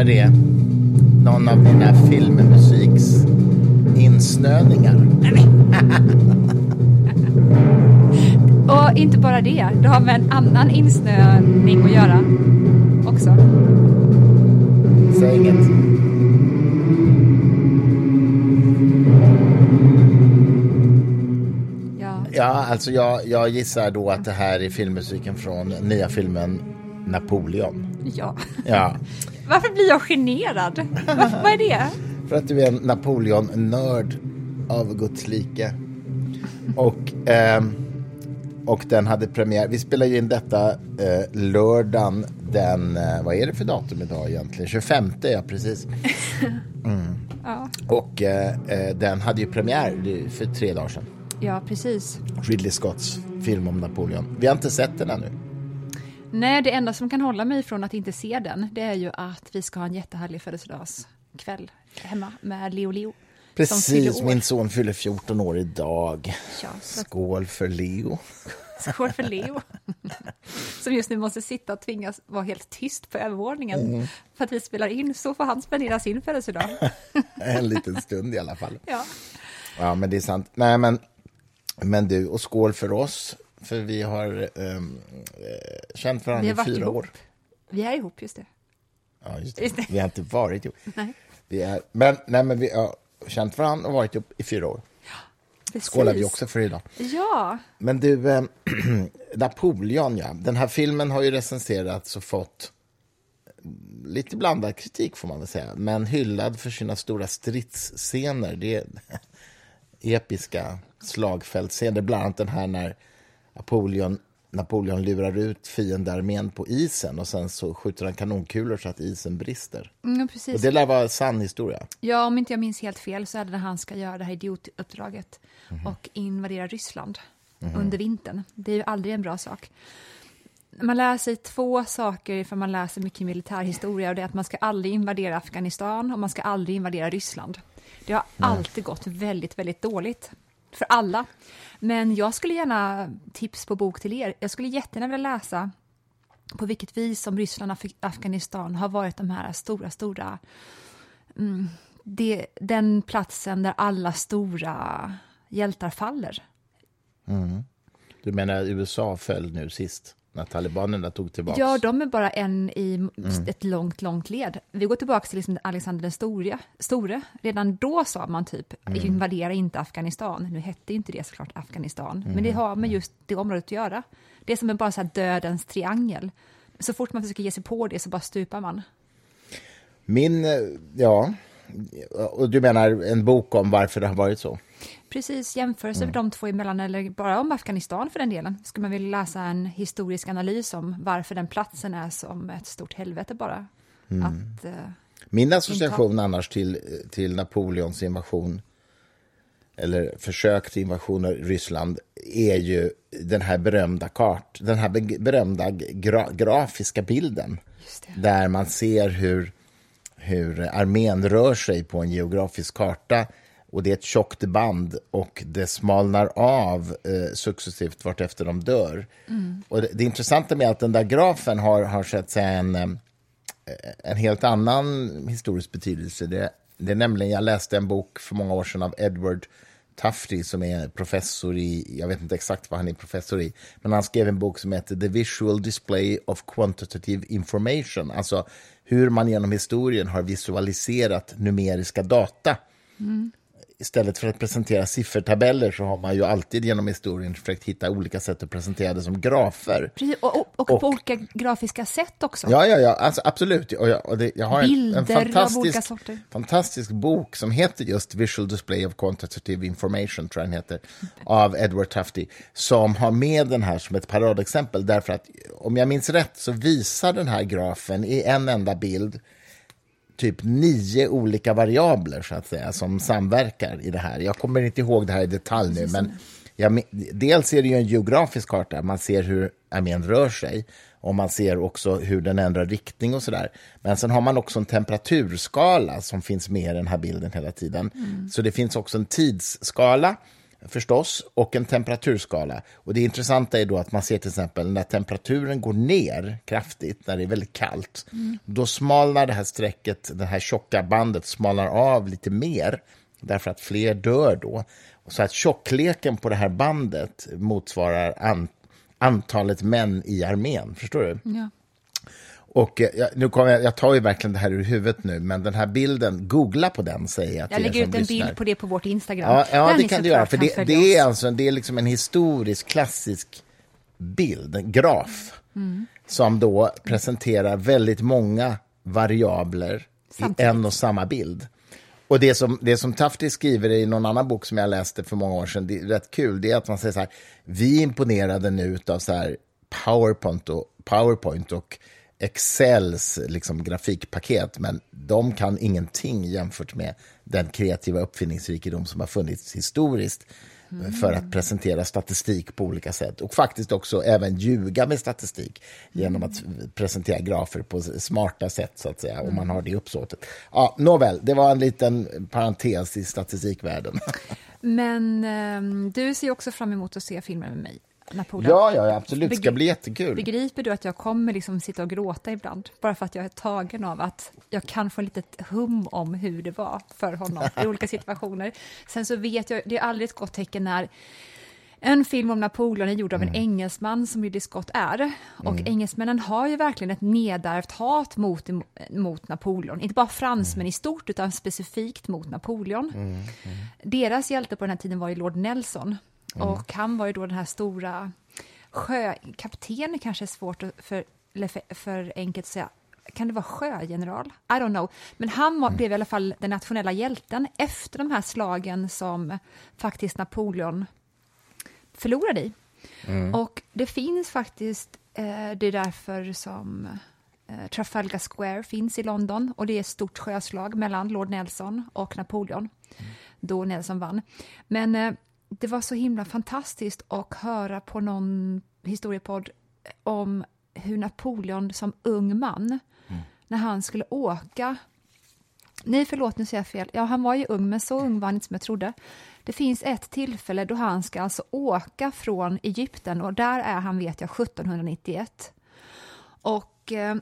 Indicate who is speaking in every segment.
Speaker 1: här är någon av dina filmmusiks insnöningar.
Speaker 2: Och inte bara det, det har med en annan insnöning att göra också.
Speaker 1: Säg inget.
Speaker 2: Ja.
Speaker 1: Ja, alltså jag, jag gissar då att det här är filmmusiken från nya filmen Napoleon.
Speaker 2: ja.
Speaker 1: Ja,
Speaker 2: Varför blir jag generad? Varför, vad är det?
Speaker 1: för att du är en Napoleon-nörd av Guds like. Och, ehm, och den hade premiär, vi spelar ju in detta eh, lördagen den, eh, vad är det för datum idag egentligen? 25, ja precis.
Speaker 2: Ja,
Speaker 1: Och eh, eh, den hade ju premiär för tre dagar sedan.
Speaker 2: ja, precis.
Speaker 1: Ridley Scotts film om Napoleon. Vi har inte sett den ännu.
Speaker 2: Nej, det enda som kan hålla mig från att inte se den, det är ju att vi ska ha en jättehärlig födelsedagskväll hemma med Leo Leo.
Speaker 1: Precis, min son fyller 14 år idag.
Speaker 2: Ja, så
Speaker 1: Skål för Leo.
Speaker 2: Skål för Leo. Som just nu måste sitta och tvingas vara helt tyst på övervåningen.
Speaker 1: Mm.
Speaker 2: För att vi spelar in, så får han spendera sin födelsedag.
Speaker 1: En liten stund i alla fall.
Speaker 2: Ja.
Speaker 1: Ja, men det är sant. Nej, men, men du, och skål för oss. För vi har eh, känt varandra
Speaker 2: har
Speaker 1: i fyra
Speaker 2: ihop.
Speaker 1: år.
Speaker 2: Vi är ihop, just det.
Speaker 1: Ja, just det.
Speaker 2: Just det.
Speaker 1: Vi har inte varit ihop.
Speaker 2: Nej.
Speaker 1: Vi är, men, nej, men vi har känt varandra och varit ihop i fyra år.
Speaker 2: Precis.
Speaker 1: Skålar vi också för idag.
Speaker 2: Ja,
Speaker 1: Men du, eh, Napoleon, ja. Den här filmen har ju recenserats och fått lite blandad kritik, får man väl säga. Men hyllad för sina stora stridsscener. Det är episka slagfältsscener, bland annat den här när Napoleon, Napoleon lurar ut fiendearmén på isen och sen så skjuter han kanonkulor så att isen brister.
Speaker 2: mm,
Speaker 1: Och
Speaker 2: precis.
Speaker 1: det lär vara sann historia.
Speaker 2: Ja, om inte jag minns helt fel så är det när han ska göra det här idiotuppdraget
Speaker 1: Mhm.
Speaker 2: och invadera Ryssland under vintern. Det är ju aldrig en bra sak. Man lär sig två saker ifall man läser mycket militärhistoria och det är att man ska aldrig invadera Afghanistan och man ska aldrig invadera Ryssland. Det har alltid gått väldigt, väldigt dåligt för alla. Men jag skulle gärna tips på bok till er. Jag skulle jättegärna vilja läsa på vilket vis som Ryssland och Af- Afghanistan har varit de här stora, stora mm, det, den platsen där alla stora hjältar faller. Mm.
Speaker 1: Du menar USA föll nu sist, när talibanerna tog tillbaka?
Speaker 2: Ja, de är bara en i ett långt, långt led. Vi går tillbaka till liksom Alexander den store. store. Redan då sa man typ, invadera inte Afghanistan. Nu hette inte det såklart Afghanistan, men det har med just det området att göra. Det är som en bara så här dödens triangel. Så fort man försöker ge sig på det så bara stupar man.
Speaker 1: Min, eh, ja. Och du menar en bok om varför det har varit så?
Speaker 2: Precis, jämförelse mm. de två emellan, eller bara om Afghanistan för den delen. Skulle man vilja läsa en historisk analys om varför den platsen är som ett stort helvete bara. Att, eh,
Speaker 1: Min association annars till, till Napoleons invasion eller försök till invasion av Ryssland är ju den här berömda kart, den här be- berömda gra, grafiska bilden där man ser hur, hur armén rör sig på en geografisk karta och det är ett tjockt band och det smalnar av eh, successivt vartefter de dör. Och det, det intressanta med att den där grafen har, har så att säga en, eh, en helt annan historisk betydelse. Det, det är nämligen, jag läste en bok för många år sedan av Edward Tufte som är professor i, jag vet inte exakt vad han är professor i, men han skrev en bok som heter The Visual Display of Quantitative Information, alltså hur man genom historien har visualiserat numeriska data. Istället för att presentera siffertabeller så har man ju alltid genom historien försökt hitta olika sätt att presentera det som grafer.
Speaker 2: precis, och, och, och,
Speaker 1: Och-
Speaker 2: på olika grafiska sätt också.
Speaker 1: Ja, ja, ja, alltså, absolut. Och jag, det, jag har en, en
Speaker 2: Bilder av olika
Speaker 1: fantastisk, fantastisk bok som heter just Visual Display of Quantitative Information, tror jag den heter, av Edward Tufte, som har med den här som ett paradexempel, därför att om jag minns rätt så visar den här grafen i en enda bild typ nio olika variabler så att säga som samverkar i det här. Jag kommer inte ihåg det här i detalj nu, men jag, dels är det ju en geografisk karta, man ser hur armén rör sig och man ser också hur den ändrar riktning och sådär. Men sen har man också en temperaturskala som finns med i den här bilden hela tiden. Så det finns också en tidsskala förstås, och en temperaturskala. Och det intressanta är då att man ser till exempel när temperaturen går ner kraftigt, när det är väldigt kallt, mm. då smalnar det här strecket, det här tjocka bandet smalnar av lite mer, därför att fler dör då. Så att tjockleken på det här bandet motsvarar an, antalet män i armén, förstår du?
Speaker 2: Ja.
Speaker 1: Och eh, nu kommer jag, jag tar ju verkligen det här ur huvudet nu, men den här bilden, googla på den säger jag
Speaker 2: Jag lägger ut en
Speaker 1: lyssnar.
Speaker 2: bild på det på vårt Instagram.
Speaker 1: Ja, ja det kan du göra, för det, det, är alltså, det är liksom en historisk, klassisk bild, en graf, mm. som då presenterar väldigt många variabler Samtidigt. i en och samma bild. Och det som, det som Tafti skriver i någon annan bok som jag läste för många år sedan, det är rätt kul, det är att man säger så här, vi imponerade nu av så här PowerPoint och, PowerPoint och Excels liksom, grafikpaket, men de kan ingenting jämfört med den kreativa uppfinningsrikedom som har funnits historiskt mm. för att presentera statistik på olika sätt och faktiskt också även ljuga med statistik genom att eh, presentera grafer på smarta sätt, så att säga, mm. om man har det uppsåtet. Ja, nåväl, det var en liten parentes i statistikvärlden.
Speaker 2: Men eh, du ser också fram emot att se filmer med mig. Napoleon.
Speaker 1: Ja, ja, absolut. Det ska bli jättekul.
Speaker 2: Begriper du att jag kommer liksom sitta och gråta ibland? Bara för att jag är tagen av att jag kan få lite hum om hur det var för honom i olika situationer. Sen så vet jag, det är aldrig ett gott tecken när en film om Napoleon är gjord av en mm. engelsman som Ridley Scott är. Och mm. engelsmännen har ju verkligen ett nedärvt hat mot, mot Napoleon. Inte bara fransmän mm. i stort, utan specifikt mot Napoleon. Mm. mm. Deras hjälte på den här tiden var ju Lord Nelson. Mm. Och han var ju då den här stora sjökapten, kanske är svårt för, för, för enkelt att säga. Kan det vara sjögeneral? I don't know. Men han var, mm. blev i alla fall den nationella hjälten efter de här slagen som faktiskt Napoleon förlorade i. Mm. Och det finns faktiskt, eh, det är därför som eh, Trafalgar Square finns i London och det är ett stort sjöslag mellan Lord Nelson och Napoleon, mm. då Nelson vann. Men eh, det var så himla fantastiskt att höra på någon historiepodd om hur Napoleon som ung man, mm. när han skulle åka Nej, förlåt, nu säger jag fel. Ja, han var ju ung, men så ung var han inte som jag trodde. Det finns ett tillfälle då han ska alltså åka från Egypten och där är han, vet jag, 1791. Och eh,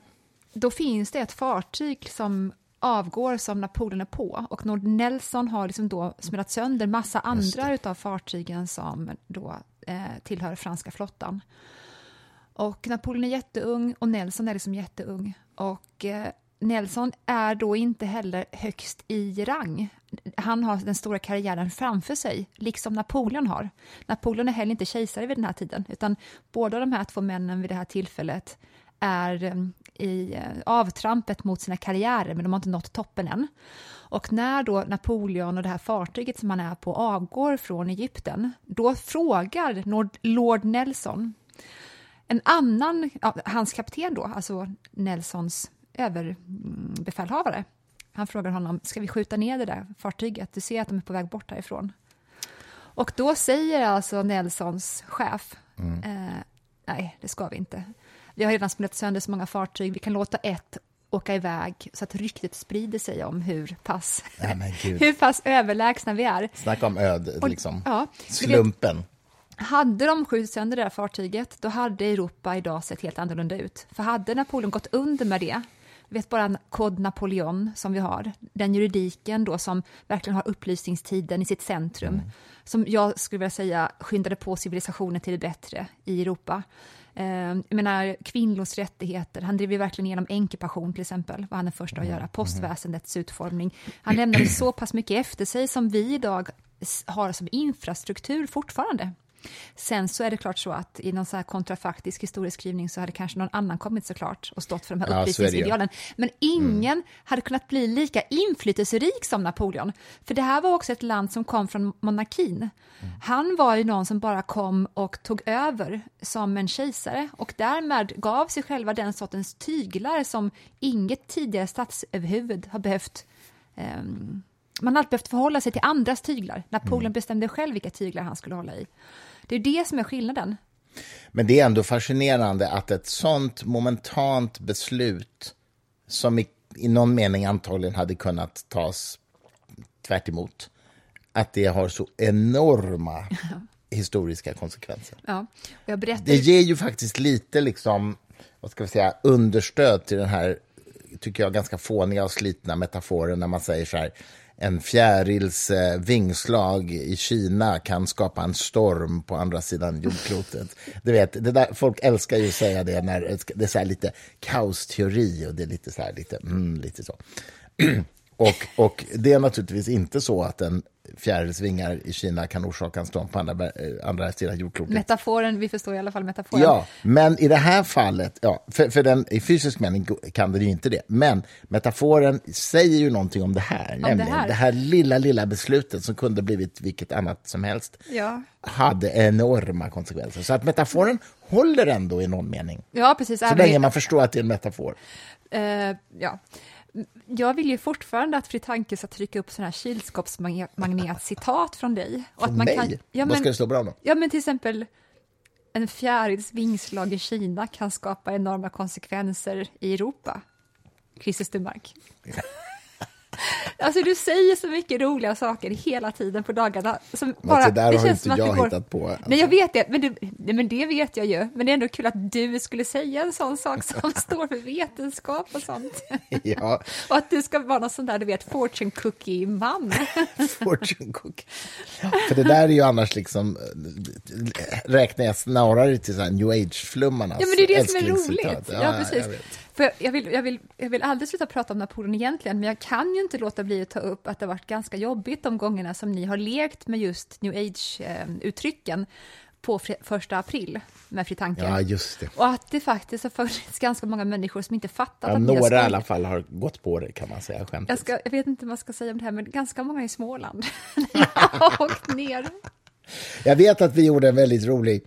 Speaker 2: då finns det ett fartyg som avgår som Napoleon är på och Nord Nelson har liksom då smält sönder massa andra av fartygen som då eh, tillhör franska flottan. Och Napoleon är jätteung och Nelson är liksom jätteung. Och eh, Nelson är då inte heller högst i rang. Han har den stora karriären framför sig, liksom Napoleon har. Napoleon är heller inte kejsare vid den här tiden, utan båda de här två männen vid det här tillfället är eh, i eh, avtrampet mot sina karriärer, men de har inte nått toppen än. Och när då Napoleon och det här fartyget som han är på avgår från Egypten, då frågar Lord Nelson, en annan, ja, hans kapten då, alltså Nelsons överbefälhavare, han frågar honom, ska vi skjuta ner det där fartyget? Du ser att de är på väg bort härifrån. Och då säger alltså Nelsons chef, mm. eh, nej, det ska vi inte. Vi har redan smält sönder så många fartyg, vi kan låta ett åka iväg så att ryktet sprider sig om hur pass, ja, hur pass överlägsna vi är.
Speaker 1: Snacka om öd, liksom. ja, slumpen. Vet,
Speaker 2: hade de skjutit sönder det där fartyget, då hade Europa idag sett helt annorlunda ut. För hade Napoleon gått under med det, vet bara kod Napoleon som vi har, den juridiken då som verkligen har upplysningstiden i sitt centrum, mm. som jag skulle vilja säga skyndade på civilisationen till det bättre i Europa. Eh, jag menar, kvinnors rättigheter, han drev ju verkligen igenom änkepension till exempel, var han den första att mm. göra, postväsendets utformning. Han lämnade så pass mycket efter sig som vi idag har som infrastruktur fortfarande. Sen så är det klart så att i någon så här kontrafaktisk historieskrivning så hade kanske någon annan kommit såklart och stått för de här ja, upplysningsidealen. Men ingen mm. hade kunnat bli lika inflytelserik som Napoleon. För det här var också ett land som kom från monarkin. Mm. Han var ju någon som bara kom och tog över som en kejsare och därmed gav sig själva den sortens tyglar som inget tidigare statsöverhuvud har behövt um, man har alltid behövt förhålla sig till andras tyglar. Napoleon mm. bestämde själv vilka tyglar han skulle hålla i. Det är det som är skillnaden.
Speaker 1: Men det är ändå fascinerande att ett sånt momentant beslut som i, i någon mening antagligen hade kunnat tas tvärt emot, att det har så enorma historiska konsekvenser.
Speaker 2: Ja. Jag berättade...
Speaker 1: Det ger ju faktiskt lite liksom, vad ska vi säga, understöd till den här, tycker jag, ganska fåniga och slitna metaforen när man säger så här, en fjärils eh, vingslag i Kina kan skapa en storm på andra sidan jordklotet. Du vet, det där, folk älskar ju att säga det när det är så lite kaosteori och det är lite så här, lite, mm, lite så. och, och det är naturligtvis inte så att en fjärilsvingar i Kina kan orsaka en storm på andra, eh, andra sidan jordklotet.
Speaker 2: Metaforen, vi förstår i alla fall metaforen.
Speaker 1: Ja, men i det här fallet, ja, för, för den, i fysisk mening kan det ju inte det, men metaforen säger ju någonting om det här, om nämligen det här. det här lilla, lilla beslutet som kunde blivit vilket annat som helst,
Speaker 2: ja.
Speaker 1: hade enorma konsekvenser. Så att metaforen håller ändå i någon mening.
Speaker 2: Ja, precis.
Speaker 1: Så länge man förstår att det är en metafor.
Speaker 2: Uh, ja jag vill ju fortfarande att Fritanke ska trycka upp sådana här kylskåpsmagnetcitat från dig.
Speaker 1: Och från att man mig? Kan, ja, men, Vad ska det stå bra då?
Speaker 2: Ja, men till exempel en fjärils vingslag i Kina kan skapa enorma konsekvenser i Europa. Christer Stummark. Alltså du säger så mycket roliga saker hela tiden på dagarna.
Speaker 1: Som bara, det där det har inte jag går... hittat på.
Speaker 2: Alltså. Nej, jag vet det men, det, men det vet jag ju. Men det är ändå kul att du skulle säga en sån sak som står för vetenskap och sånt.
Speaker 1: Ja.
Speaker 2: och att du ska vara någon sån där, du vet, fortune cookie-man.
Speaker 1: fortune cookie. För det där är ju annars liksom, räknar jag snarare till new age-flummarnas
Speaker 2: Ja, men det är det som är roligt. Ja, ja precis. Jag för jag, vill, jag, vill, jag vill aldrig sluta prata om Napoleon egentligen, men jag kan ju inte låta bli att ta upp att det har varit ganska jobbigt de gångerna som ni har lekt med just new age-uttrycken på första april med Fritanke.
Speaker 1: Ja, just det.
Speaker 2: Och att det faktiskt har funnits ganska många människor som inte fattat
Speaker 1: ja,
Speaker 2: att
Speaker 1: Några i alla fall har gått på det kan man säga, skämtet.
Speaker 2: Jag, ska, jag vet inte vad jag ska säga om det här, men ganska många i Småland. har åkt ner.
Speaker 1: Jag vet att vi gjorde en väldigt rolig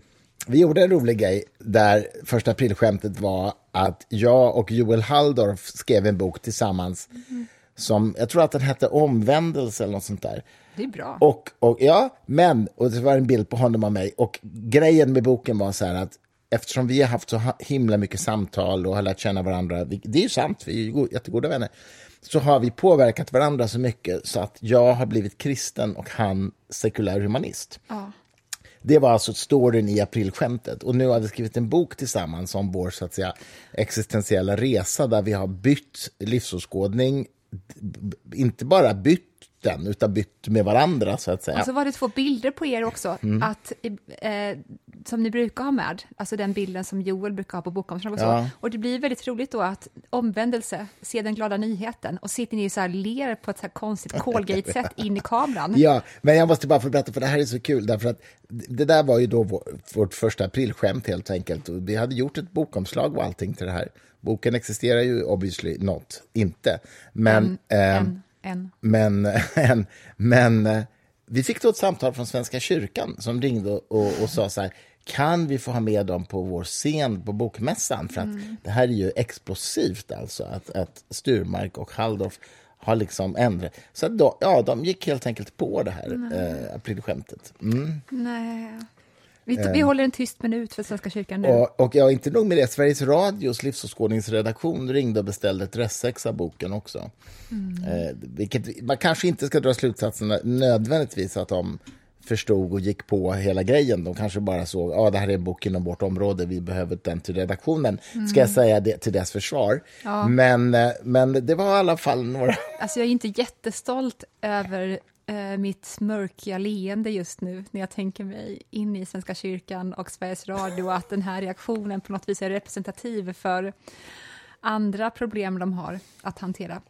Speaker 1: vi gjorde en rolig grej där första aprilskämtet var att jag och Joel Halldorf skrev en bok tillsammans mm. som, jag tror att den hette Omvändelse eller något sånt där.
Speaker 2: Det är bra.
Speaker 1: Och, och, ja, men, och det var en bild på honom och mig och grejen med boken var så här att eftersom vi har haft så himla mycket samtal och har lärt känna varandra, det är ju sant, vi är jättegoda vänner, så har vi påverkat varandra så mycket så att jag har blivit kristen och han sekulär humanist.
Speaker 2: Ja.
Speaker 1: Det var alltså storyn i aprilskämtet. Och nu har vi skrivit en bok tillsammans om vår så att säga, existentiella resa där vi har bytt livsåskådning, inte bara bytt den, utan bytt med varandra så att säga.
Speaker 2: Och så var det två bilder på er också, mm. att, eh, som ni brukar ha med, alltså den bilden som Joel brukar ha på bokomslaget och så. Ja. Och det blir väldigt roligt då att omvändelse, se den glada nyheten, och sitter ni så här ler på ett så här konstigt Colgate-sätt in i kameran.
Speaker 1: Ja, men jag måste bara få berätta, för det här är så kul, därför att det där var ju då vår, vårt första aprilskämt helt enkelt. Och vi hade gjort ett bokomslag och allting till det här. Boken existerar ju obviously not, inte. Men...
Speaker 2: En, eh, en en.
Speaker 1: Men, en, men eh, vi fick då ett samtal från Svenska kyrkan som ringde och, och sa så här, kan vi få ha med dem på vår scen på Bokmässan? För att mm. det här är ju explosivt alltså, att, att Sturmark och Halldorf har liksom ändrat. Så då, ja, de gick helt enkelt på det här eh, aprilskämtet. Mm.
Speaker 2: Nej. Vi, vi eh. håller en tyst minut för Svenska kyrkan nu.
Speaker 1: Och, och ja, inte nog med det, Sveriges Radios livsåskådningsredaktion ringde och beställde ett resex av boken också. Mm. Eh, vilket man kanske inte ska dra slutsatsen nödvändigtvis att de förstod och gick på hela grejen. De kanske bara såg att ah, det här är en bok inom vårt område, vi behöver den till redaktionen. Mm. Ska jag säga det till dess försvar. Ja. Men, eh, men det var i alla fall några...
Speaker 2: Alltså jag är inte jättestolt över eh, mitt mörka leende just nu när jag tänker mig in i Svenska kyrkan och Sveriges Radio att den här reaktionen på något vis är representativ för andra problem de har att hantera.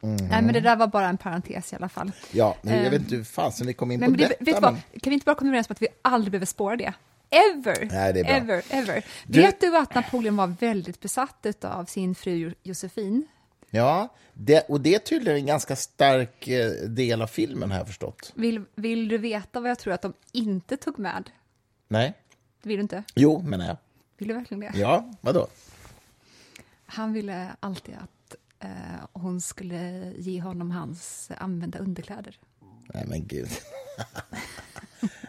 Speaker 2: Mm. Nej, men det där var bara en parentes i alla fall.
Speaker 1: Ja, men jag vet inte hur fasen vi kom in på det, detta.
Speaker 2: Vad, kan vi inte bara komma överens om att vi aldrig behöver spåra det? Ever!
Speaker 1: Nej.
Speaker 2: Ever, ever. Du... Vet du att Napoleon var väldigt besatt av sin fru Josefin?
Speaker 1: Ja, det, och det är tydligen en ganska stark eh, del av filmen, jag förstått.
Speaker 2: Vill, vill du veta vad jag tror att de inte tog med?
Speaker 1: Nej.
Speaker 2: Det vill du inte?
Speaker 1: Jo, menar jag.
Speaker 2: Vill du verkligen det?
Speaker 1: Ja, vadå?
Speaker 2: Han ville alltid att eh, hon skulle ge honom hans använda underkläder.
Speaker 1: Nej, men gud.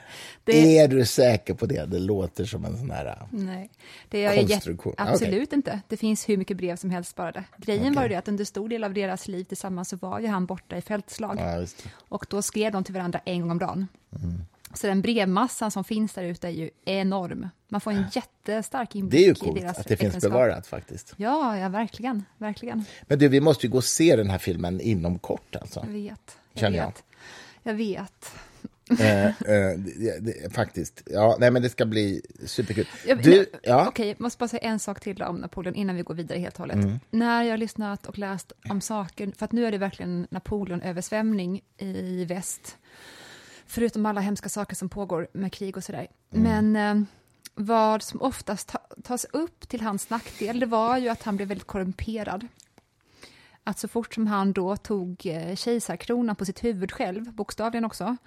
Speaker 2: Det-
Speaker 1: Är du säker på det? Det låter som en sån här...
Speaker 2: Nej, det är
Speaker 1: Konstruktion. Ah,
Speaker 2: absolut inte. Det finns hur mycket brev som helst sparade. Grejen var ju
Speaker 1: Okej.
Speaker 2: det att under stor del av deras liv tillsammans så var ju han borta i fältslag.
Speaker 1: Ja.
Speaker 2: Och då skrev de till varandra en gång om dagen.
Speaker 1: Mm.
Speaker 2: Så den brevmassan som finns där ute är ju enorm. Man får en jättestark inblick
Speaker 1: Det är ju
Speaker 2: i
Speaker 1: coolt
Speaker 2: deras
Speaker 1: att det finns
Speaker 2: äktenskap.
Speaker 1: bevarat faktiskt.
Speaker 2: Ja, ja, verkligen. Verkligen.
Speaker 1: Men du, vi måste ju gå och se den här filmen inom kort alltså.
Speaker 2: Jag vet. Jag
Speaker 1: Känner jag.
Speaker 2: vet. Jag vet.
Speaker 1: Eh, eh, det, det, faktiskt. Ja, nej, men det ska bli superkul. Du, ja,
Speaker 2: Okej, jag måste bara säga en sak till om Napoleon innan vi går vidare helt och hållet.
Speaker 1: Mm.
Speaker 2: När jag har lyssnat och läst om saker, för att nu är det verkligen Napoleon-översvämning i väst, förutom alla hemska saker som pågår med krig och sådär.
Speaker 1: Mm.
Speaker 2: Men eh, vad som oftast ta, tas upp till hans nackdel, det var ju att han blev väldigt korrumperad. Att så fort som han då tog eh, kejsarkronan på sitt huvud själv, bokstavligen också,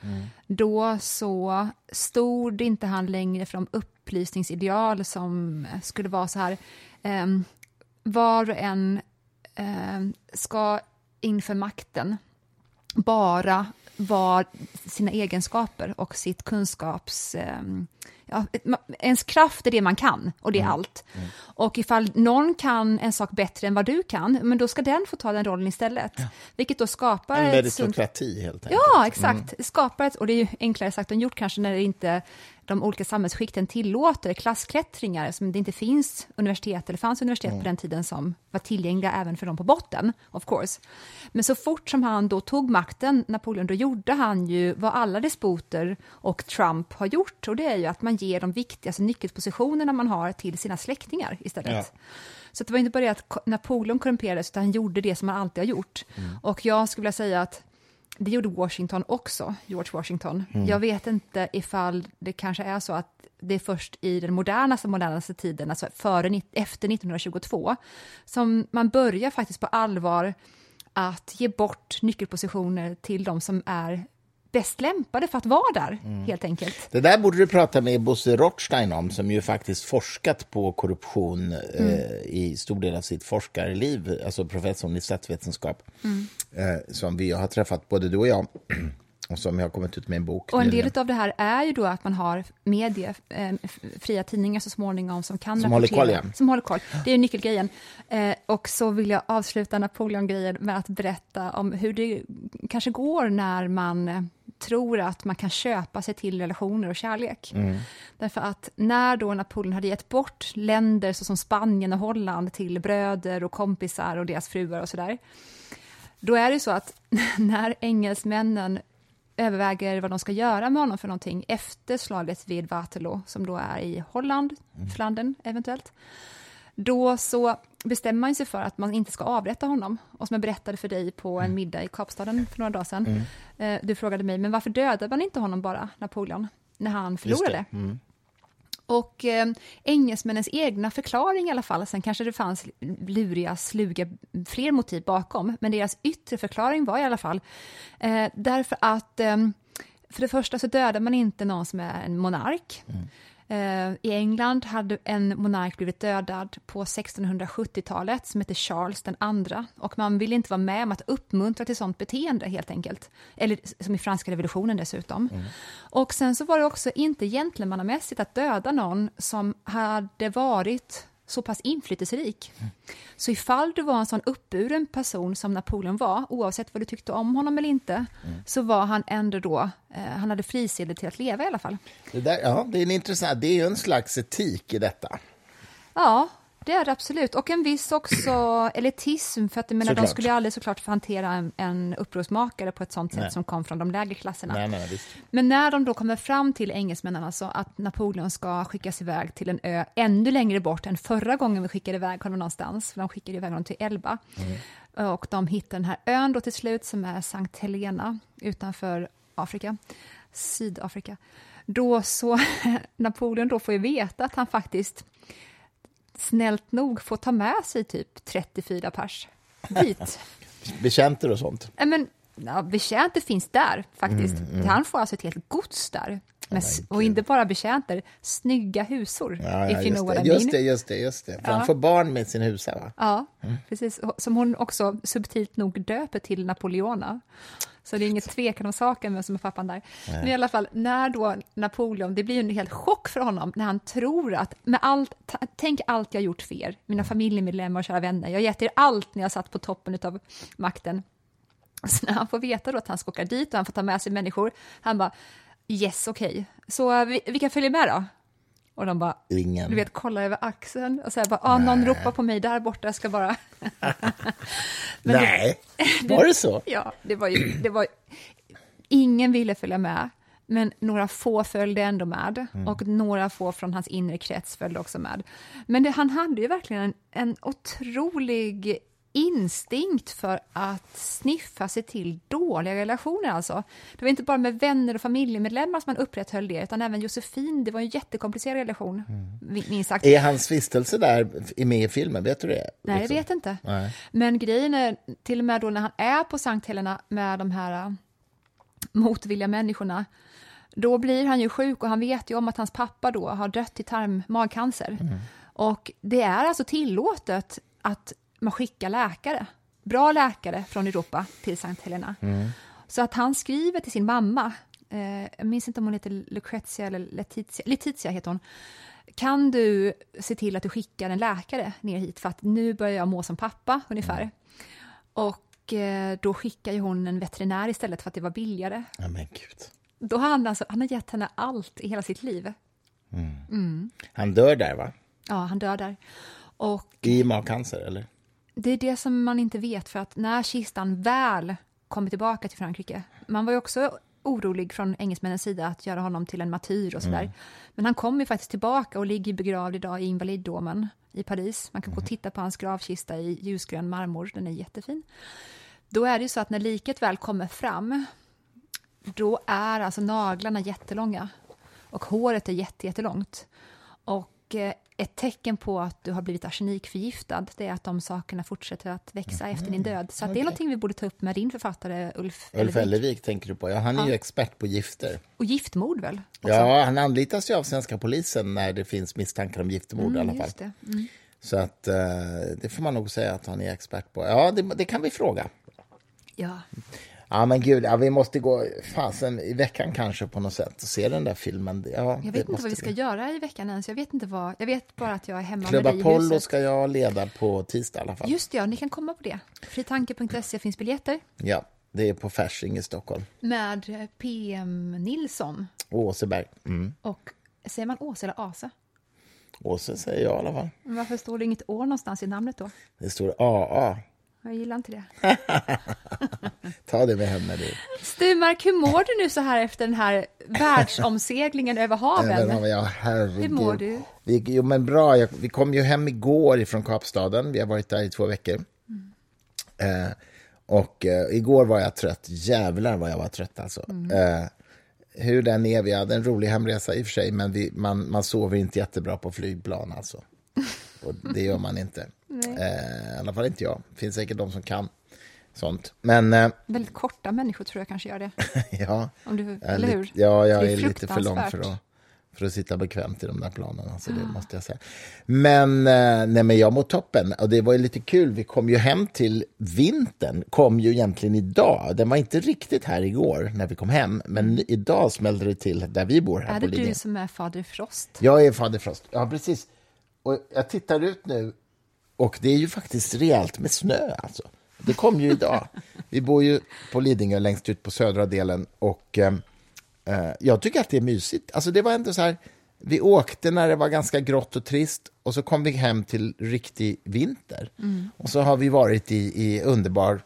Speaker 2: då så stod inte han längre för de upplysningsideal som skulle vara så här, ehm, var och en ehm, ska inför makten bara vara sina egenskaper och sitt kunskaps... ehm, ja, ens kraft är det man kan och det är allt. Och ifall någon kan en sak bättre än vad du kan, men då ska den få ta den rollen istället. Vilket då skapar
Speaker 1: en
Speaker 2: ett sunt
Speaker 1: meritokrati helt enkelt.
Speaker 2: Ja, exakt. Det skapar ett, och det är ju enklare sagt än gjort kanske när det inte de olika samhällsskikten tillåter klassklättringar, som det inte finns universitet, eller fanns universitet på den tiden som var tillgängliga även för dem på botten, of course. Men så fort som han då tog makten, Napoleon, då gjorde han ju vad alla despoter och Trump har gjort, och det är ju att man ger de viktigaste nyckelpositionerna man har till sina släktingar istället.
Speaker 1: Ja.
Speaker 2: Så det var inte bara det att Napoleon korrumperades, utan han gjorde det som han alltid har gjort. Och jag skulle vilja säga att det gjorde Washington också, George Washington. Jag vet inte ifall det kanske är så att det är först i den modernaste, modernaste tiden, alltså före, efter 1922, som man börjar faktiskt på allvar att ge bort nyckelpositioner till de som är bäst lämpade för att vara där, helt enkelt.
Speaker 1: Det där borde du prata med Bosse Rothstein om, som ju faktiskt forskat på korruption eh, i stor del av sitt forskarliv, alltså professorn i statsvetenskap, eh, som vi har träffat, både du och jag, och som jag har kommit ut med en bok
Speaker 2: Och en
Speaker 1: nyligen.
Speaker 2: del av det här är ju då att man har medier, eh, fria tidningar så småningom som kan
Speaker 1: Som håller
Speaker 2: rapportera.
Speaker 1: koll, ja.
Speaker 2: Som håller koll. Det är ju nyckelgrejen. Eh, och så vill jag avsluta Napoleon-grejen med att berätta om hur det kanske går när man eh, tror att man kan köpa sig till relationer och kärlek. Därför att när då Napoleon hade gett bort länder såsom Spanien och Holland till bröder och kompisar och deras fruar och sådär, då är det så att när engelsmännen överväger vad de ska göra med honom för någonting efter slaget vid Waterloo, som då är i Holland, Flandern eventuellt, då så bestämmer man sig för att man inte ska avrätta honom. Och som jag berättade för dig på en middag i Kapstaden för några dagar sedan, eh, du frågade mig, men varför dödade man inte honom bara, Napoleon, när han förlorade?
Speaker 1: Mm.
Speaker 2: Och eh, engelsmännens egna förklaring i alla fall, sen kanske det fanns luriga, sluga, fler motiv bakom, men deras yttre förklaring var i alla fall eh, därför att eh, för det första så dödar man inte någon som är en monark. Eh, I England hade en monark blivit dödad på 1670-talet som heter Charles den andra och man ville inte vara med om att uppmuntra till sånt beteende helt enkelt. Eller som i franska revolutionen dessutom. Och sen så var det också inte gentlemannamässigt att döda någon som hade varit så pass inflytelserik. Så ifall du var en sån uppburen person som Napoleon var, oavsett vad du tyckte om honom eller inte, så var han ändå då, eh, han hade frisedel till att leva i alla fall.
Speaker 1: Det, där, ja, det är en intressant, det är ju en slags etik i detta.
Speaker 2: Ja, det är det absolut. Och en viss också elitism, för att jag menar, de skulle ju aldrig såklart hantera en, en upprorsmakare på ett sånt sätt
Speaker 1: Nej.
Speaker 2: som kom från de lägre klasserna.
Speaker 1: Nej, nej.
Speaker 2: Men när de då kommer fram till engelsmännen, alltså att Napoleon ska skickas iväg till en ö ännu längre bort än förra gången vi skickade iväg honom någonstans, för de skickade iväg honom till Elba. Och de hittar den här ön då till slut som är Sankt Helena utanför Afrika, Sydafrika. Då så, Napoleon då får ju veta att han faktiskt snällt nog får ta med sig typ 34 pers dit.
Speaker 1: Betjänter och sånt.
Speaker 2: Men ja, betjänter finns där faktiskt. Han får alltså ett helt gods där. Men, s- och inte bara betjänter, snygga husor.
Speaker 1: Ja, ja, just, det, just det, just det, just det. För
Speaker 2: Ja.
Speaker 1: han får barn med sin husa, va?
Speaker 2: Ja, precis. Och Som hon också subtilt nog döper till Napoleona. Så det är inget tvekan om saken vem som är pappan där. Men i alla fall, när då Napoleon, det blir en helt chock för honom när han tror att, med allt, tänk allt jag gjort för er, mina familjemedlemmar och kära vänner, jag har gett er allt när jag satt på toppen av makten. Så när han får veta då att han ska åka dit och han får ta med sig människor, han bara yes, okej, så eh, vi, vilka följer med då? Och de bara,
Speaker 1: Ingen.
Speaker 2: du vet, kolla över axeln och säger bara, ah, någon ropar på mig där borta, jag ska bara... Men det-
Speaker 1: Nej, var det så?
Speaker 2: Ja, det var ju... Det var, ingen ville följa med, men några få följde ändå med. Och några få från hans inre krets följde också med. Men det, han hade ju verkligen en, en otrolig instinkt för att sniffa sig till dåliga relationer. Alltså. Det var inte bara med vänner och familjemedlemmar som han upprätthöll det, utan även Josefin. Det var en jättekomplicerad relation, mm. minst sagt.
Speaker 1: Är hans vistelse där med i filmen? Vet du det?
Speaker 2: Nej, jag
Speaker 1: Liksom?
Speaker 2: vet inte.
Speaker 1: Nej.
Speaker 2: Men grejen är, till och med då när han är på Sankt Helena med de här äh, motvilliga människorna, då blir han ju sjuk och han vet ju om att hans pappa då har dött i tarm magcancer. Och det är alltså tillåtet att man skickar läkare, bra läkare från Europa till Sankt Helena. Så att han skriver till sin mamma, eh, jag minns inte om hon heter Lucrezia eller Letizia, Letizia heter hon, kan du se till att du skickar en läkare ner hit för att nu börjar jag må som pappa ungefär. Och eh, då skickar ju hon en veterinär istället för att det var billigare.
Speaker 1: Ja, men gud.
Speaker 2: Då har han, alltså, han har gett henne allt i hela sitt liv.
Speaker 1: Han dör där, va?
Speaker 2: Ja, han dör där. Och
Speaker 1: I magcancer, eller?
Speaker 2: Det är det som man inte vet för att när kistan väl kommer tillbaka till Frankrike, man var ju också orolig från engelsmännens sida att göra honom till en martyr och sådär. Men han kommer ju faktiskt tillbaka och ligger begravd idag i Invaliddomen i Paris. Man kan gå och titta på hans gravkista i ljusgrön marmor, den är jättefin. Då är det ju så att när liket väl kommer fram, då är alltså naglarna jättelånga och håret är jätte, jättelångt. Och eh, ett tecken på att du har blivit arsenikförgiftad, det är att de sakerna fortsätter att växa efter din död. Så att det är någonting vi borde ta upp med din författare Ulf,
Speaker 1: Ulf. Ellevik tänker du på. Ja, han är ju
Speaker 2: Ja.
Speaker 1: expert på gifter.
Speaker 2: Och giftmord väl? också?
Speaker 1: Ja, han anlitas ju av svenska polisen när det finns misstankar om giftmord i
Speaker 2: Mm, det. Mm.
Speaker 1: Så att eh, det får man nog säga att han är expert på. Ja, det, det kan vi fråga.
Speaker 2: Ja.
Speaker 1: Ja, men gud, ja, vi måste gå fasen i veckan kanske på något sätt och se den där filmen. Ja,
Speaker 2: Jag vet inte vad vi ska
Speaker 1: vi.
Speaker 2: göra i veckan ens. Jag vet inte vad. Jag vet bara att jag är hemma
Speaker 1: Klubb
Speaker 2: med dig i
Speaker 1: Apollo
Speaker 2: huset.
Speaker 1: ska jag leda på tisdag i alla fall.
Speaker 2: Just det, ja, ni kan komma på det. Fritanke.se finns biljetter
Speaker 1: Ja, det är på Fasching i Stockholm.
Speaker 2: med eh, PM Nilsson
Speaker 1: Åseberg. Mm.
Speaker 2: och säger man Åse eller Ase?
Speaker 1: Åse säger jag i alla fall.
Speaker 2: Men varför står det inget år någonstans i namnet då?
Speaker 1: Det står AA.
Speaker 2: Jag gillar inte det.
Speaker 1: Ta det med henne du.
Speaker 2: Sturmark, hur mår du nu så här efter den här världsomseglingen över haven?
Speaker 1: Om jag, herregud.
Speaker 2: Hur mår du?
Speaker 1: Vi, jo, men bra. Jag, vi kom ju hem igår ifrån Kapstaden. Vi har varit där i två veckor.
Speaker 2: Mm.
Speaker 1: Eh, och eh, igår var jag trött. Jävlar vad jag var trött alltså.
Speaker 2: Mm.
Speaker 1: Eh, hur den är, vi hade en rolig hemresa i och för sig, men vi, man, man sover inte jättebra på flygplan alltså. Och det gör man inte. Eh, I alla fall inte jag. Det finns säkert de som kan sånt. Men eh,
Speaker 2: Väldigt korta människor tror jag kanske gör det.
Speaker 1: ja,
Speaker 2: Om du,
Speaker 1: är
Speaker 2: eller
Speaker 1: lite-
Speaker 2: hur?
Speaker 1: Ja, jag
Speaker 2: Det
Speaker 1: är,
Speaker 2: är
Speaker 1: lite för lång för att, för att sitta bekvämt i de där planen. Alltså,
Speaker 2: Ah.
Speaker 1: det måste jag säga. Men, eh, nej, men jag mår toppen. Och det var ju lite kul. Vi kom ju hem till vintern. Kom ju egentligen idag. Den var inte riktigt här igår när vi kom hem. Men idag smällde det till där vi bor här
Speaker 2: Mm. Är det du som är Fader Frost?
Speaker 1: Jag är Fader Frost. Ja, precis. Och jag tittar ut nu och det är ju faktiskt rejält med snö. Alltså. Det kom ju idag. Vi bor ju på Lidingö längst ut på södra delen och eh, eh, jag tycker att det är mysigt. Alltså det var ändå så här, vi åkte när det var ganska grått och trist och så kom vi hem till riktig vinter. Och så har vi varit i, i underbar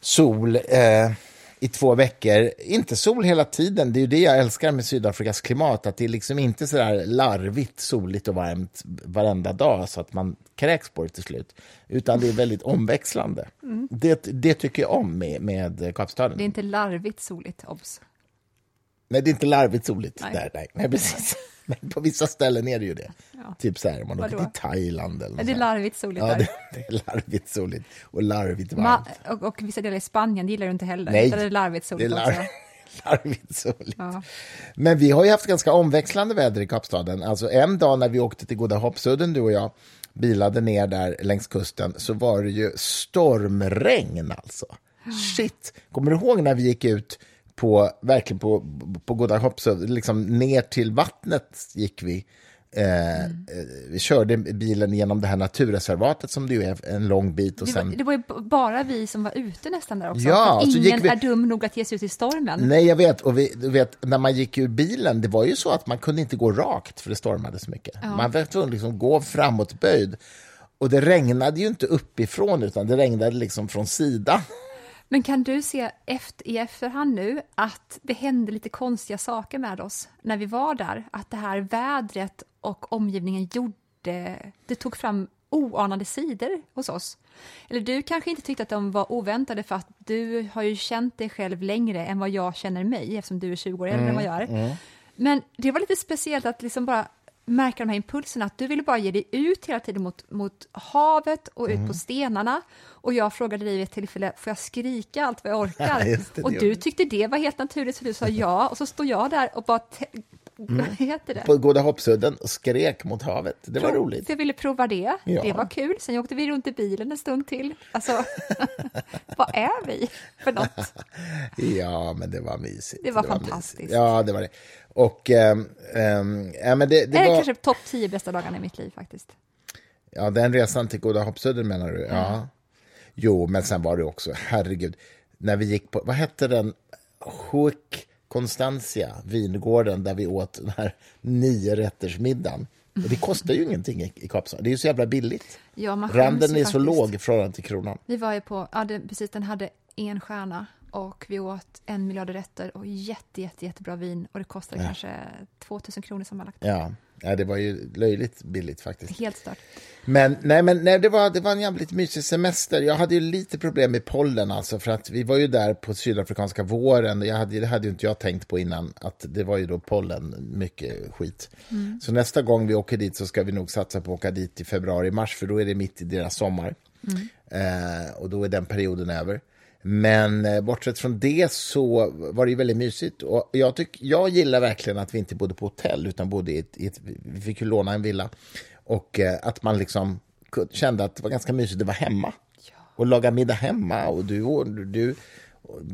Speaker 1: sol eh, i två veckor. Inte sol hela tiden, det är ju det jag älskar med Sydafrikas klimat, att det är liksom inte så där larvigt, soligt och varmt varenda dag så att man kräks på det till slut, utan det är väldigt omväxlande. Det, det tycker jag om med, med Kapstaden.
Speaker 2: Det är inte larvigt soligt, obs.
Speaker 1: Nej, det är inte larvigt soligt
Speaker 2: Nej.
Speaker 1: där, nej. nej precis. Men på vissa ställen är det ju det.
Speaker 2: Ja.
Speaker 1: Typ så här, om man åker
Speaker 2: Vadå?
Speaker 1: till Thailand eller
Speaker 2: Är det
Speaker 1: sånt.
Speaker 2: larvigt soligt
Speaker 1: Ja,
Speaker 2: där?
Speaker 1: det, det är larvigt soligt och larvigt
Speaker 2: Ma-
Speaker 1: varmt.
Speaker 2: och, och vissa delar i Spanien gillar du inte heller.
Speaker 1: Nej,
Speaker 2: Där är det larvigt
Speaker 1: det är
Speaker 2: soligt
Speaker 1: lar-
Speaker 2: också.
Speaker 1: larvigt soligt.
Speaker 2: Ja.
Speaker 1: Men vi har ju haft ganska omväxlande väder i Kapstaden. Alltså en dag när vi åkte till Goda Hoppsudden, du och jag, bilade ner där längs kusten, så var det ju stormregn alltså. Shit! Kommer du ihåg när vi gick ut på, verkligen på, på Goda Hoppsö, liksom ner till vattnet gick vi. Eh, mm. Vi körde bilen genom det här naturreservatet som det är en lång bit. Och sen...
Speaker 2: det, var, det var ju bara vi som var ute nästan där också. Ja, ingen vi... är dum nog att ge sig ut i stormen.
Speaker 1: Nej, jag vet. Och vi, du vet, när man gick ur bilen, det var ju så att man kunde inte gå rakt för det stormade så mycket. Ja. Man var tvungen att liksom gå framåtböjd. Och det regnade ju inte uppifrån, utan det regnade liksom från sidan.
Speaker 2: Men kan du se efter, i efterhand nu att det hände lite konstiga saker med oss när vi var där? Att det här vädret och omgivningen gjorde, det tog fram oanade sidor hos oss. Eller du kanske inte tyckte att de var oväntade för att du har ju känt dig själv längre än vad jag känner mig eftersom du är 20 år äldre mm, än vad jag är. Mm. Men det var lite speciellt att liksom bara märka de här impulserna, att du ville bara ge dig ut hela tiden mot, mot havet och ut mm. på stenarna. Och jag frågade dig vid ett tillfälle, får jag skrika allt vad jag orkar? Ja, det, och du tyckte det var helt naturligt, så du sa ja. Och så står jag där och bara Mm. heter det?
Speaker 1: På Goda Hoppsudden och skrek mot havet. Det var roligt.
Speaker 2: Jag ville prova det. Ja. Det var kul. Sen åkte vi runt i bilen en stund till. Alltså, vad är vi för något?
Speaker 1: ja, men det var mysigt.
Speaker 2: Det var det fantastiskt.
Speaker 1: Var ja, det var det. Och, ähm, äh, men det, det,
Speaker 2: är var... kanske topp tio bästa dagarna i mitt liv faktiskt.
Speaker 1: Ja, den resan till Goda Hoppsudden menar du? Ja. ja. Jo, men sen var det också, herregud, när vi gick på, vad hette den? Hook Constantia, vingården, där vi åt den här nio rättersmiddagen. Och det kostar ju ingenting i, i Kapstaden. Det är ju så jävla billigt. Ja, Randen är så låg i förhållande till kronan.
Speaker 2: Vi var ju på, ja, det, precis, den hade en stjärna och vi åt en miljard rätter och jätte, jätte, jättebra vin och det kostade ja. kanske 2000 kronor sammanlagt.
Speaker 1: Ja, Ja, det var ju löjligt billigt faktiskt.
Speaker 2: Helt stört.
Speaker 1: Men, nej, men nej, det, var, det var en jävligt mysig semester. Jag hade ju lite problem med pollen, alltså, för att vi var ju där på sydafrikanska våren. Jag hade, det hade ju inte jag tänkt på innan, att det var ju då pollen, mycket skit. Mm. Så nästa gång vi åker dit så ska vi nog satsa på att åka dit i februari-mars, för då är det mitt i deras sommar. Mm. Eh, och då är den perioden över. Men eh, bortsett från det så var det ju väldigt mysigt. Och jag, tyck, jag gillar verkligen att vi inte bodde på hotell, utan bodde i ett, i ett vi fick ju låna en villa. Och eh, att man liksom kände att det var ganska mysigt att vara hemma. Och laga middag hemma. Och du, och du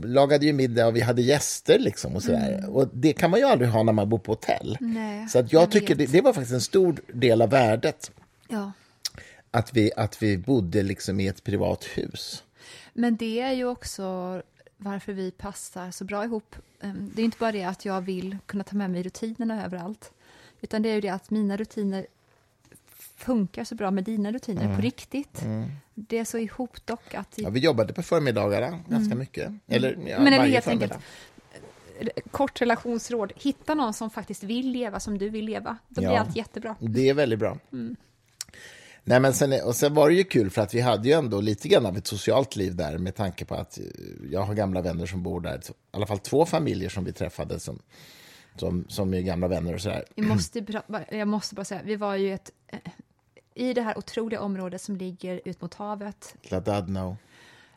Speaker 1: lagade ju middag och vi hade gäster liksom och sådär. Mm. Och det kan man ju aldrig ha när man bor på hotell. Nej, så att jag, jag tycker det, det, var faktiskt en stor del av värdet.
Speaker 2: Ja.
Speaker 1: Att, vi, att vi bodde liksom i ett privat hus.
Speaker 2: Men det är ju också varför vi passar så bra ihop. Ehm, det är inte bara det att jag vill kunna ta med mig rutinerna överallt, utan det är ju det att mina rutiner funkar så bra med dina rutiner mm. på riktigt. Mm. Det är så ihopdockat.
Speaker 1: Ja, vi jobbade på förmiddagarna mm. ganska mycket. Mm. Eller, ja,
Speaker 2: Men eller helt enkelt, kort relationsråd, hitta någon som faktiskt vill leva som du vill leva. Då blir ja, allt jättebra.
Speaker 1: Det är väldigt bra. Nej, men sen, och sen var det ju kul för att vi hade ju ändå lite grann av ett socialt liv där med tanke på att jag har gamla vänner som bor där. I alla fall två familjer som vi träffade som, som, som är gamla vänner och sådär.
Speaker 2: Jag måste, jag måste bara säga, vi var ju ett, eh, i det här otroliga området som ligger ut mot havet.
Speaker 1: Gladadno.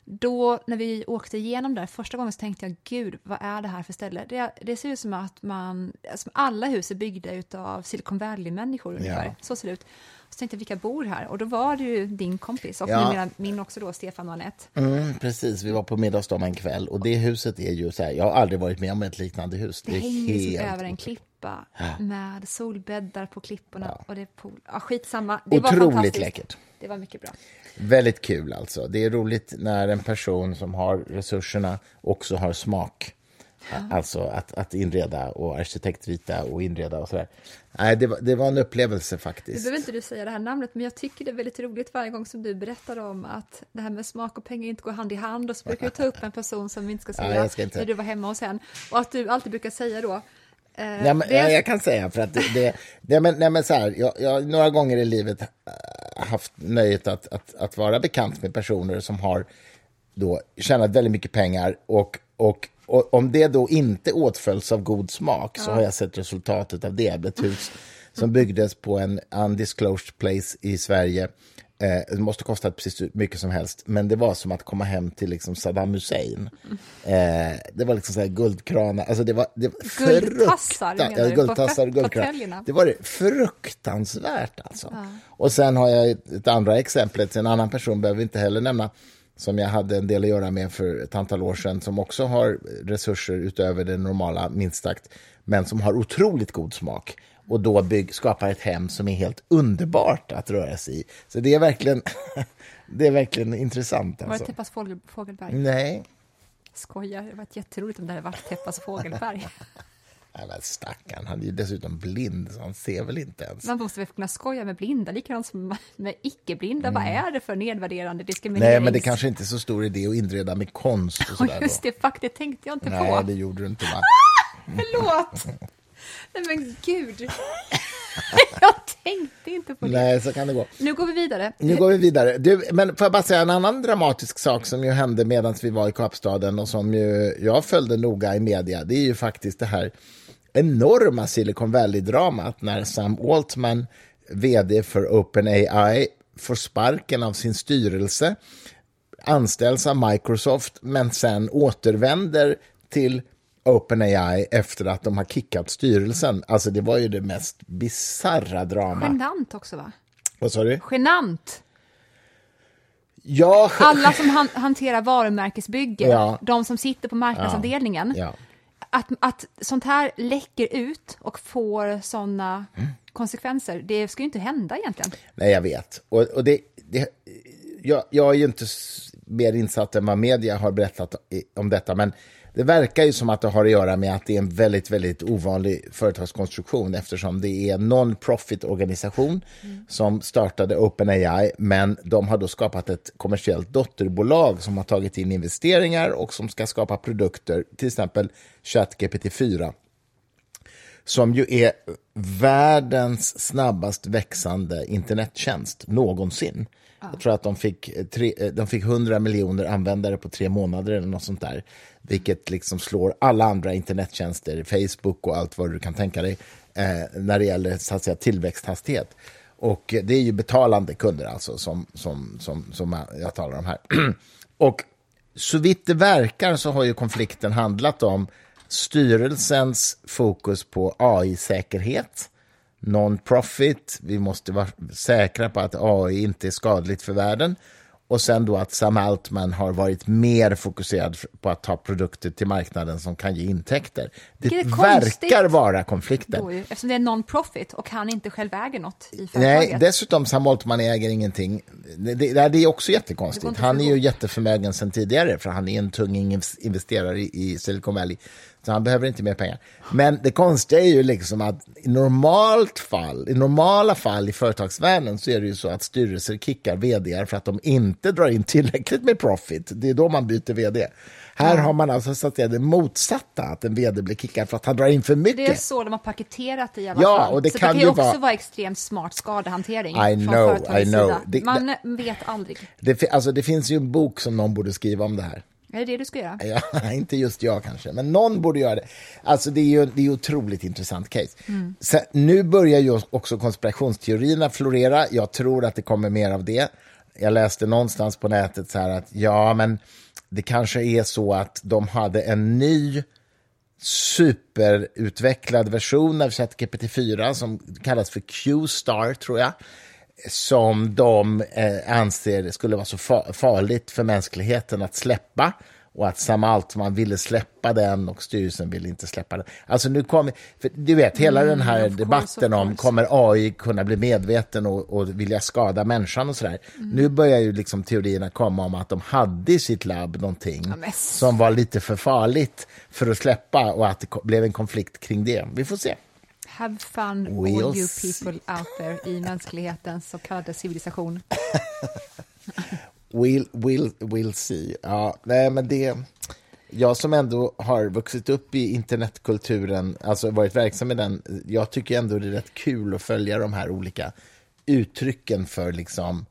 Speaker 2: Då, när vi åkte igenom där, första gången så tänkte jag, gud, vad är det här för ställe? Det, det ser ut som att man, som alla hus är byggda av Silicon Valley-människor ungefär. Ja. Så ser det ut. Så tänkte jag, vilka bor här? Och då var det ju din kompis och ja. min också då, Stefan och Anette.
Speaker 1: Mm, precis, vi var på middagsdagen en kväll och det huset är ju så här, jag har aldrig varit med om ett liknande hus.
Speaker 2: Det, det hänger helt över en klippa ja. med solbäddar på klipporna ja. och det är pool. Ja, skitsamma. Det
Speaker 1: Otroligt var läckert.
Speaker 2: Det var mycket bra.
Speaker 1: Väldigt kul alltså. Det är roligt när en person som har resurserna också har smak. Alltså att, att inreda och arkitektrita och inreda och sådär. Nej, det var, det var en upplevelse faktiskt.
Speaker 2: Nu behöver inte du säga det här namnet, men jag tycker det är väldigt roligt varje gång som du berättar om att det här med smak och pengar inte går hand i hand och så brukar du ta upp en person som vi inte ska säga ja, ska inte. när du var hemma hos henne och att du alltid brukar säga då
Speaker 1: Eh, ja, men, det... Jag kan säga, för att det, det, det men, nej, men så här, jag, jag några gånger i livet haft nöjet att, att, att vara bekant med personer som har då tjänat väldigt mycket pengar och, och och om det då inte åtföljs av god smak så har jag sett resultatet av det. Ett hus som byggdes på en undisclosed place i Sverige. Eh, det måste kosta precis hur mycket som helst, men det var som att komma hem till liksom Saddam Hussein. Eh, det var liksom så här guldkranar, alltså det var, det var
Speaker 2: guldtassar,
Speaker 1: ja, guldtassar och guldkranar. Det var fruktansvärt alltså. Ja. Och sen har jag ett, andra exemplet, en annan person behöver vi inte heller nämna, som jag hade en del att göra med för ett antal år sedan, som också har resurser utöver det normala, minst sagt, men som har otroligt god smak och då bygg, skapar ett hem som är helt underbart att röra sig i. Så det är verkligen, det är verkligen intressant.
Speaker 2: Var det
Speaker 1: Alltså.
Speaker 2: Teppas fågel, Fågelberg?
Speaker 1: Nej,
Speaker 2: Skojar, det var jätteroligt om det hade varit Teppas Fågelberg.
Speaker 1: Nej, men stackarn, han är ju dessutom blind, så han ser väl inte ens.
Speaker 2: Man måste väl kunna skoja med blinda, likadant som med icke-blinda. Vad är det för nedvärderande diskriminerings...
Speaker 1: Mm. Nej, men det kanske inte är så stor idé att inreda med konst och
Speaker 2: Och
Speaker 1: sådär.
Speaker 2: just det, fuck, det tänkte jag inte.
Speaker 1: Nej,
Speaker 2: på.
Speaker 1: det gjorde du inte, va?
Speaker 2: Förlåt! Nej men gud. jag tänkte inte på det.
Speaker 1: Nej, så kan det gå.
Speaker 2: Nu går vi vidare.
Speaker 1: Nu går vi vidare. Du, men får jag bara säga en annan dramatisk sak som ju hände medan vi var i Kapstaden och som ju jag följde noga i media. Det är ju faktiskt det här enorma Silicon Valley-dramat när Sam Altman, vd för OpenAI, får sparken av sin styrelse, anställs av Microsoft, men sen återvänder till OpenAI efter att de har kickat styrelsen. Alltså det var ju det mest bizarra drama.
Speaker 2: Genant också va?
Speaker 1: Vad sa du?
Speaker 2: Genant!
Speaker 1: Ja,
Speaker 2: Alla som han, hanterar varumärkesbygge,
Speaker 1: Ja.
Speaker 2: de som sitter på marknadsavdelningen,
Speaker 1: ja
Speaker 2: att, att sånt här läcker ut och får såna
Speaker 1: Mm.
Speaker 2: konsekvenser, det ska ju inte hända egentligen.
Speaker 1: Nej, jag vet. Och, och det, det, jag, jag är ju inte mer insatt än vad media har berättat om detta, men det verkar ju som att det har att göra med att det är en väldigt, väldigt ovanlig företagskonstruktion eftersom det är en non-profit-organisation som startade OpenAI, men de har då skapat ett kommersiellt dotterbolag som har tagit in investeringar och som ska skapa produkter, till exempel ChatGPT-4 som ju är världens snabbast växande internettjänst någonsin. Jag tror att de fick, tre, de fick 100 miljoner användare på tre månader eller något sånt där. Vilket liksom slår alla andra internettjänster, Facebook och allt vad du kan tänka dig, eh, när det gäller så att säga, tillväxthastighet. Och det är ju betalande kunder alltså som, som, som, som jag talar om här. och så vitt det verkar så har ju konflikten handlat om styrelsens fokus på AI-säkerhet, non-profit, vi måste vara säkra på att AI inte är skadligt för världen och sen då att Sam Altman har varit mer fokuserad på att ta produkter till marknaden som kan ge intäkter. Det
Speaker 2: konstigt.
Speaker 1: verkar vara konflikten.
Speaker 2: Ju, eftersom det är non-profit och han inte själv äger något i företaget.
Speaker 1: Nej, dessutom Sam Altman äger ingenting. Det, det, det är också
Speaker 2: Det
Speaker 1: jättekonstigt. Han är ju jätteförmögen sen tidigare, för han är en tung inves- investerare i, i Silicon Valley. Så han behöver inte mer pengar. Men det konstiga är ju liksom att i normalt fall, i normala fall i företagsvärlden så är det ju så att styrelser kickar vd för att de inte drar in tillräckligt med profit. Det är då man byter vd. Här har man alltså så att säga det motsatta, att en vd blir kickad för att han drar in för mycket.
Speaker 2: Det är så de har paketerat det i alla
Speaker 1: Ja,
Speaker 2: fall.
Speaker 1: och det
Speaker 2: så
Speaker 1: kan
Speaker 2: det kan
Speaker 1: ju
Speaker 2: också
Speaker 1: vara-
Speaker 2: vara... extremt smart skadehantering
Speaker 1: I
Speaker 2: från
Speaker 1: know, I know. Det-
Speaker 2: Man vet aldrig.
Speaker 1: Det, alltså, det finns ju en bok som någon borde skriva om det här.
Speaker 2: Är det det du ska göra?
Speaker 1: Ja, inte just jag kanske, men någon borde göra det. Alltså det är ju det är otroligt intressant case. Så, nu börjar ju också konspirationsteorierna florera. Jag tror att det kommer mer av det. Jag läste någonstans på nätet så här att ja, men det kanske är så att de hade en ny superutvecklad version av ChatGPT4 som kallas för Q-star, tror jag som de eh, anser skulle vara så fa- farligt för mänskligheten att släppa och att Sam Altman ville släppa den och styrelsen ville inte släppa den. Alltså nu kommer, du vet, hela den här
Speaker 2: of course,
Speaker 1: debatten om kommer AI kunna bli medveten och, och vilja skada människan och sådär.
Speaker 2: Mm.
Speaker 1: Nu börjar ju liksom teorierna komma om att de hade i sitt labb någonting
Speaker 2: Ja,
Speaker 1: som var lite för farligt för att släppa och att det blev en konflikt kring det. Vi får se.
Speaker 2: Have fun
Speaker 1: We'll
Speaker 2: all you
Speaker 1: see.
Speaker 2: people out there i mänsklighetens så kallade civilisation.
Speaker 1: We'll, we'll, we'll see. Ja, nej, men det... Jag som ändå har vuxit upp i internetkulturen, alltså varit verksam i den, jag tycker ändå det är rätt kul att följa de här olika uttrycken för liksom,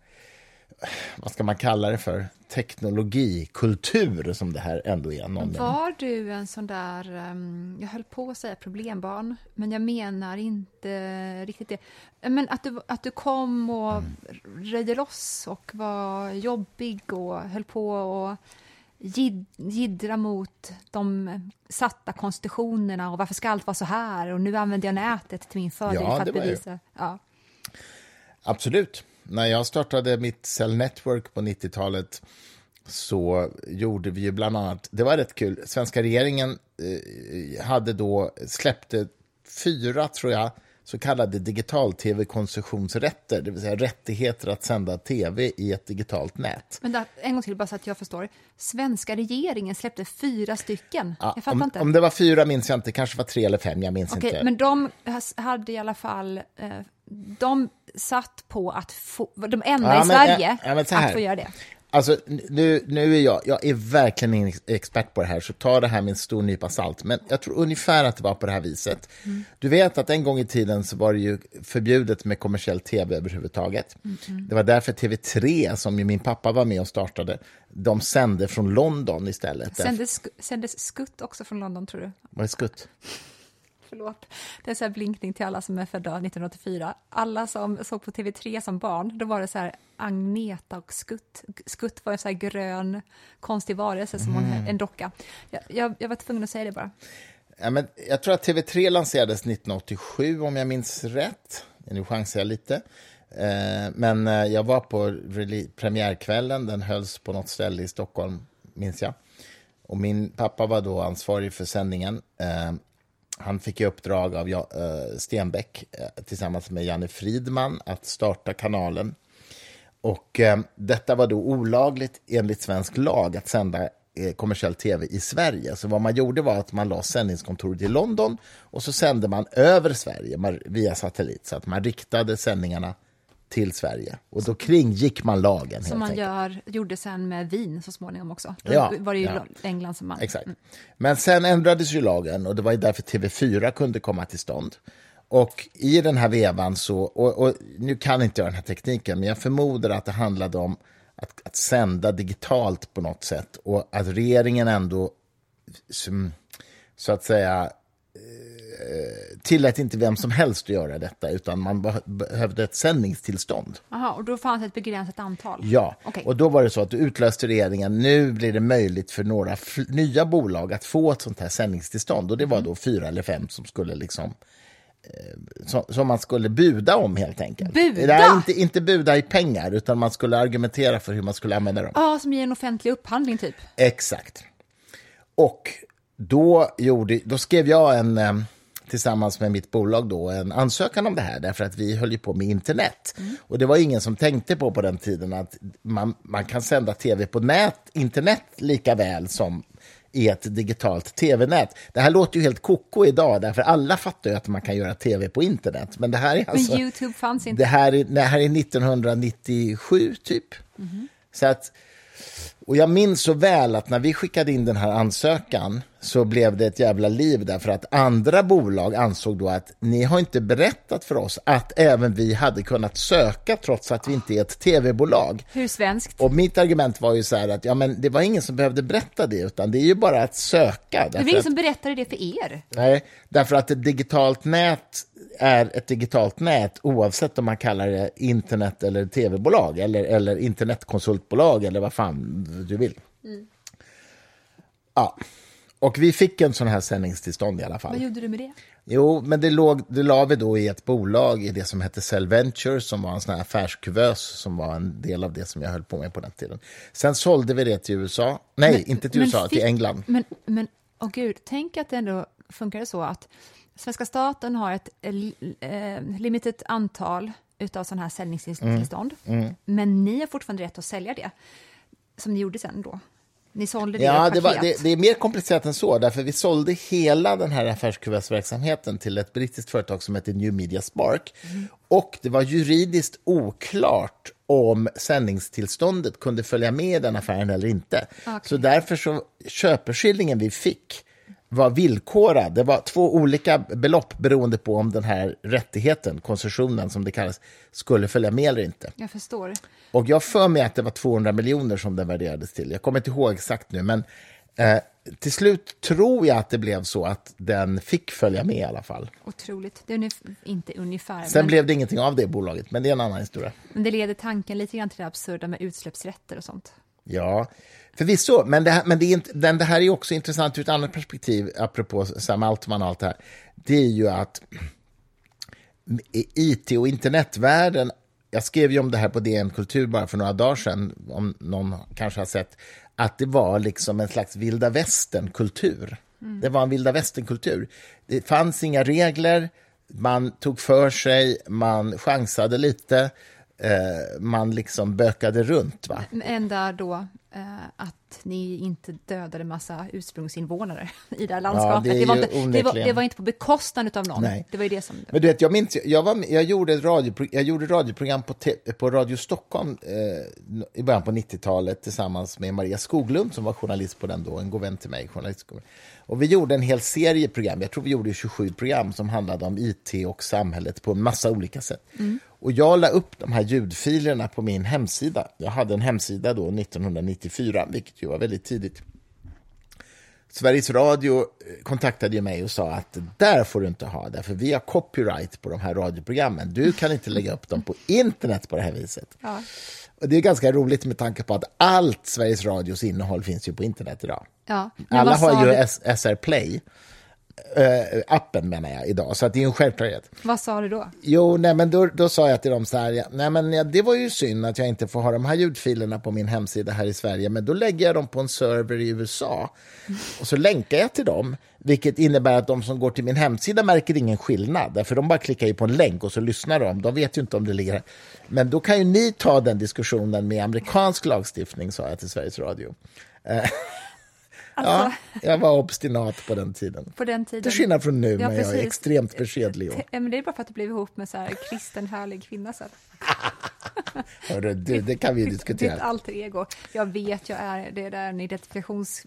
Speaker 1: vad ska man kalla det för, teknologi, kultur som det här ändå är. Någon.
Speaker 2: Var du en sån där, ehm, jag höll på att säga problembarn, men jag menar inte riktigt det. Men att du, att du kom och
Speaker 1: Mm.
Speaker 2: röjde loss och var jobbig och höll på och jid, jiddra mot de satta konstitutionerna och varför ska allt vara så här och nu använder jag nätet till min fördel
Speaker 1: Ja,
Speaker 2: för att bevisa. Ja.
Speaker 1: Absolut. När jag startade mitt Cell Network på 90-talet så gjorde vi ju bland annat, det var rätt kul, svenska regeringen eh, hade då, släppte fyra, tror jag, så kallade digital-tv-koncessionsrätter, det vill säga rättigheter att sända tv i ett digitalt nät.
Speaker 2: Men där, en gång till, bara så att jag förstår. Svenska regeringen släppte fyra stycken.
Speaker 1: Ja,
Speaker 2: jag fattar
Speaker 1: om,
Speaker 2: inte.
Speaker 1: om det var fyra minns jag inte, kanske var tre eller fem, jag minns
Speaker 2: Okej,
Speaker 1: inte.
Speaker 2: men de hade i alla fall... Eh, de satt på att få... De enda
Speaker 1: Ja,
Speaker 2: i
Speaker 1: men,
Speaker 2: Sverige
Speaker 1: ja, ja,
Speaker 2: att få göra det.
Speaker 1: Alltså, nu, nu är jag, jag är verkligen ingen expert på det här, så ta det här med en stor nypa salt. Men jag tror ungefär att det var på det här viset.
Speaker 2: Mm.
Speaker 1: Du vet att en gång i tiden så var det ju förbjudet med kommersiell tv överhuvudtaget.
Speaker 2: Mm,
Speaker 1: Det var därför TV3, som ju min pappa var med och startade, de sände från London istället.
Speaker 2: Sändes, sändes skutt också från London, tror du?
Speaker 1: var det skutt?
Speaker 2: Förlåt. Det är så här blinkning till alla som är födda 1984. Alla som såg på TV3 som barn, då var det så här Agneta och Skutt. Skutt var en så här grön, konstig varelse, som hon,
Speaker 1: Mm.
Speaker 2: en docka. Jag, jag, jag var tvungen att säga det bara.
Speaker 1: Ja, men jag tror att TV3 lanserades 1987, om jag minns rätt. Nu chansar jag lite. Eh, Men eh, jag var på premiärkvällen, den hölls på något ställe i Stockholm, minns jag. Och min pappa var då ansvarig för sändningen. Han fick i uppdrag av eh, Stenbeck eh, tillsammans med Janne Fridman att starta kanalen. Och eh, detta var då olagligt enligt svensk lag att sända kommersiell tv i Sverige. Så vad man gjorde var att man la sändningskontoret i London och så sände man över Sverige via satellit så att man riktade sändningarna till Sverige. Och då kringgick man lagen.
Speaker 2: Som man gör, gjorde sen med Wien så småningom också. Då
Speaker 1: Ja,
Speaker 2: var det ju
Speaker 1: ja.
Speaker 2: England som man...
Speaker 1: Exakt. Men sen ändrades ju lagen och det var ju därför TV4 kunde komma till stånd. Och i den här vevan så, och, och nu kan inte jag den här tekniken, men jag förmodar att det handlade om att, att sända digitalt på något sätt och att regeringen ändå, så att säga, tillät inte vem som helst att göra detta, utan man beh- behövde ett sändningstillstånd.
Speaker 2: Aha, och då fanns ett begränsat antal?
Speaker 1: Ja,
Speaker 2: Okej.
Speaker 1: och då var det så att du utlöste regeringen. Nu blir det möjligt för några nya bolag att få ett sånt här sändningstillstånd. Och det var då fyra eller fem som skulle liksom eh, som, som man skulle buda om helt enkelt.
Speaker 2: Buda?
Speaker 1: Nej, inte, inte buda i pengar, utan man skulle argumentera för hur man skulle använda dem.
Speaker 2: Ja, som i en offentlig upphandling typ.
Speaker 1: Exakt. Och då, gjorde, då skrev jag en, eh, tillsammans med mitt bolag då, en ansökan om det här, därför att vi höll ju på med internet. Och det var ingen som tänkte på på den tiden att man, man kan sända tv på nät, internet lika väl som i ett digitalt tv-nät. Det här låter ju helt koko idag, därför alla fattar ju att man kan göra tv på internet. Men det här är alltså...
Speaker 2: Men Youtube fanns inte.
Speaker 1: Det här, är, det här är 1997, typ. Så att, och jag minns så väl att när vi skickade in den här ansökan så blev det ett jävla liv därför att andra bolag ansåg då att ni har inte berättat för oss att även vi hade kunnat söka trots att vi inte är ett tv-bolag.
Speaker 2: Hur svenskt?
Speaker 1: Och mitt argument var ju så här att ja, men det var ingen som behövde berätta det utan det är ju bara att söka.
Speaker 2: Det var ingen som berättade det för er.
Speaker 1: Nej, därför att ett digitalt nät är ett digitalt nät oavsett om man kallar det internet eller tv-bolag eller, eller internetkonsultbolag eller vad fan du vill. Ja, och vi fick en sån här sändningstillstånd i alla fall.
Speaker 2: Vad gjorde du med det?
Speaker 1: Jo, men det, låg, det la vi då i ett bolag i det som hette Cell Ventures som var en sån här affärskuvös som var en del av det som jag höll på med på den tiden. Sen sålde vi det till USA. Nej,
Speaker 2: Men-
Speaker 1: inte till
Speaker 2: men
Speaker 1: USA, till
Speaker 2: fick-
Speaker 1: England.
Speaker 2: Men, men åh gud, tänk att det ändå funkar så att svenska staten har ett eh, eh, limited antal utav sådana här sändningstillstånd.
Speaker 1: Mm,
Speaker 2: Men ni har fortfarande rätt att sälja det, som ni gjorde sen då. Ni sålde det
Speaker 1: Ja, det, var, det, det är mer komplicerat än så, därför vi sålde hela den här affärskuvösverksamheten till ett brittiskt företag som heter New Media Spark. Och det var juridiskt oklart om sändningstillståndet kunde följa med den affären eller inte. Så därför så köpeskillingen vi fick var villkorad. Det var två olika belopp beroende på om den här rättigheten, koncessionen som det kallas, skulle följa med eller inte.
Speaker 2: Jag förstår.
Speaker 1: Och jag för mig att det var 200 miljoner som den värderades till. Jag kommer inte ihåg exakt nu, men eh, till slut tror jag att det blev så att den fick följa med i alla fall.
Speaker 2: Otroligt. Det är ungef- inte ungefär,
Speaker 1: Sen
Speaker 2: men,
Speaker 1: blev det ingenting av det bolaget, men det är en annan historia.
Speaker 2: men det leder tanken lite grann till det absurda med utsläppsrätter och sånt.
Speaker 1: Ja, förvisso, men det här, men det, är inte, den, det här är också intressant ur ett annat perspektiv, apropå Sam Altman och allt det här. Det är ju att IT och internetvärlden jag skrev ju om det här på DN Kultur bara för några dagar sedan, om någon kanske har sett, att det var liksom en slags vilda västern-kultur. Mm. Det var en vilda västern-kultur. Det fanns inga regler, man tog för sig, man chansade lite, eh, man liksom bökade runt. Va?
Speaker 2: Ända då att ni inte dödade massa ursprungsinvånare i det här landskapet. Ja, det, det, var inte, det, var, det, var inte, på bekostnad av någon. Nej. Det var det som...
Speaker 1: Men du vet, jag minns, jag, var, jag, gjorde, ett radio, jag gjorde radioprogram på, på Radio Stockholm eh, i början på 90-talet tillsammans med Maria Skoglund som var journalist på den då, en god vän till mig. Journalist. Och vi gjorde en hel serie program, jag tror vi gjorde 27 program som handlade om IT och samhället på en massa olika sätt. Mm. Och jag la upp de här ljudfilerna på min hemsida. Jag hade en hemsida då 1994, vilket ju var väldigt tidigt. Sveriges Radio eh, kontaktade mig och sa att där får du inte ha, därför vi har copyright på de här radioprogrammen. Du kan inte lägga upp dem på internet på det här viset. Ja. Och det är ganska roligt med tanke på att allt Sveriges Radios innehåll finns ju på internet idag.
Speaker 2: Ja,
Speaker 1: Alla har ju SR Play. Uh, appen menar jag idag, så att det är en självklarhet.
Speaker 2: Vad sa du då?
Speaker 1: Jo, nej, men då, då sa jag till dem så här, ja, nej men ja, det var ju synd att jag inte får ha de här ljudfilerna på min hemsida här i Sverige, men då lägger jag dem på en server i USA och så länkar jag till dem, vilket innebär att de som går till min hemsida märker ingen skillnad, för de bara klickar ju på en länk och så lyssnar de, de vet ju inte om det ligger här. Men då kan ju ni ta den diskussionen med amerikansk lagstiftning, sa jag till Sveriges Radio. Alltså... Ja, jag var obstinat på den tiden.
Speaker 2: På den tiden.
Speaker 1: Till skillnad från nu, ja, men jag är extremt beskedlig.
Speaker 2: Ja, men det är bara för att du blev ihop med så här kristen, härlig kvinna sen.
Speaker 1: Hörru, du, det kan vi diskutera.
Speaker 2: Ditt alter ego. Jag vet, jag är, det är en identifikations...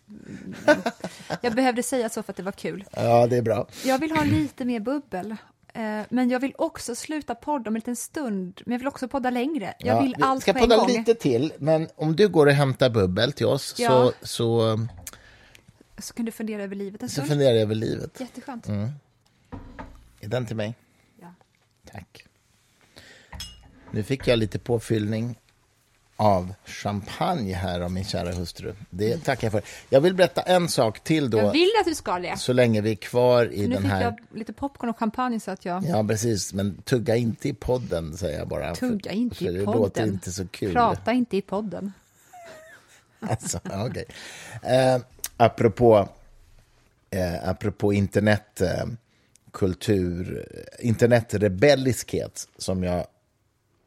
Speaker 2: jag behövde säga så för att det var kul.
Speaker 1: Ja, det är bra.
Speaker 2: Jag vill ha lite mer bubbel. Eh, men jag vill också sluta podda om en liten stund, men jag vill också podda längre. Jag vill ja, allt
Speaker 1: ska
Speaker 2: på
Speaker 1: podda
Speaker 2: en gång.
Speaker 1: lite till, men om du går och hämtar bubbel till oss ja. så, så
Speaker 2: så kan du fundera över livet en stund.
Speaker 1: Så funderar jag över livet.
Speaker 2: Jätteskönt.
Speaker 1: Mm. Är den till mig?
Speaker 2: Ja.
Speaker 1: Tack. Nu fick jag lite påfyllning av champagne här av min kära hustru. Det tackar jag för. Jag vill berätta en sak till då.
Speaker 2: Jag vill att du ska det.
Speaker 1: Så länge vi är kvar i
Speaker 2: nu
Speaker 1: den här...
Speaker 2: Nu fick jag lite popcorn och champagne så att jag...
Speaker 1: Ja, precis. Men tugga inte i podden, säger jag bara.
Speaker 2: Tugga inte för,
Speaker 1: för
Speaker 2: i
Speaker 1: podden. Det låter inte så kul.
Speaker 2: Prata inte i podden.
Speaker 1: alltså, okej. Okay. Eh, apropå, eh, apropå internetkultur, eh, eh, internetrebelliskhet som jag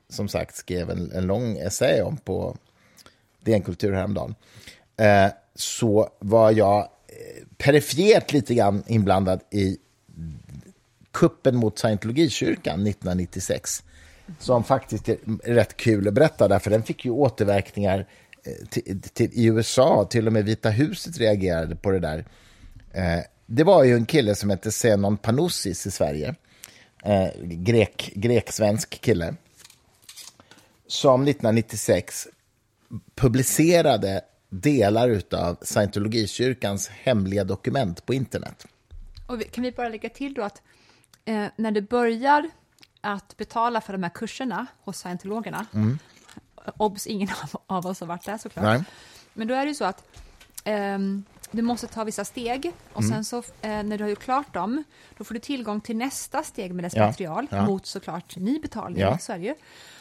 Speaker 1: som sagt skrev en, en lång essä om på DN Kultur häromdagen, eh, så var jag eh, perifert lite grann inblandad i kuppen mot scientologikyrkan 1996 som faktiskt är rätt kul att berätta, för den fick ju återverkningar till, till, i USA, till och med Vita huset reagerade på det där. Eh, det var ju en kille som hette Zenon Panoussis i Sverige, eh, grek, grek-svensk kille, som 1996 publicerade delar av scientologikyrkans hemliga dokument på internet.
Speaker 2: Och kan vi bara lägga till då att eh, när du börjar att betala för de här kurserna hos scientologerna, mm obs, ingen av oss har varit där såklart. Nej. Men då är det ju så att um, du måste ta vissa steg och mm. sen så eh, när du har gjort klart dem, då får du tillgång till nästa steg med dess ja. material ja. mot såklart ny betalning. Ja. Så är det ju.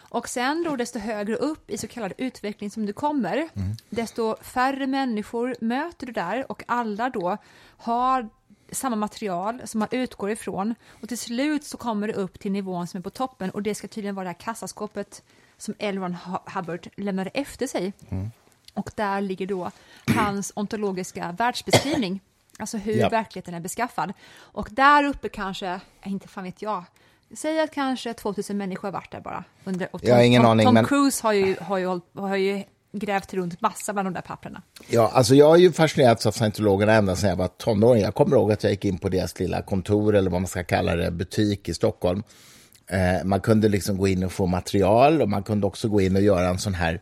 Speaker 2: Och sen då desto högre upp i så kallad utveckling som du kommer, mm. desto färre människor möter du där och alla då har samma material som man utgår ifrån och till slut så kommer du upp till nivån som är på toppen och det ska tydligen vara det här kassaskåpet som L. Ron Hubbard lämnade efter sig. Mm. Och där ligger då hans ontologiska världsbeskrivning, alltså hur ja. verkligheten är beskaffad. Och där uppe kanske, inte fan vet jag, Säg att kanske 2000 människor har varit där bara. Under, och
Speaker 1: Tom, jag har ingen
Speaker 2: Tom,
Speaker 1: aning.
Speaker 2: Tom
Speaker 1: men...
Speaker 2: Cruise har ju, har, ju, har ju grävt runt massa bland de där papperna.
Speaker 1: Ja, alltså jag har ju fascinerats av scientologerna ända sedan jag var tonåring. Jag kommer ihåg att jag gick in på deras lilla kontor, eller vad man ska kalla det, butik i Stockholm. Eh, man kunde liksom gå in och få material och man kunde också gå in och göra en sån här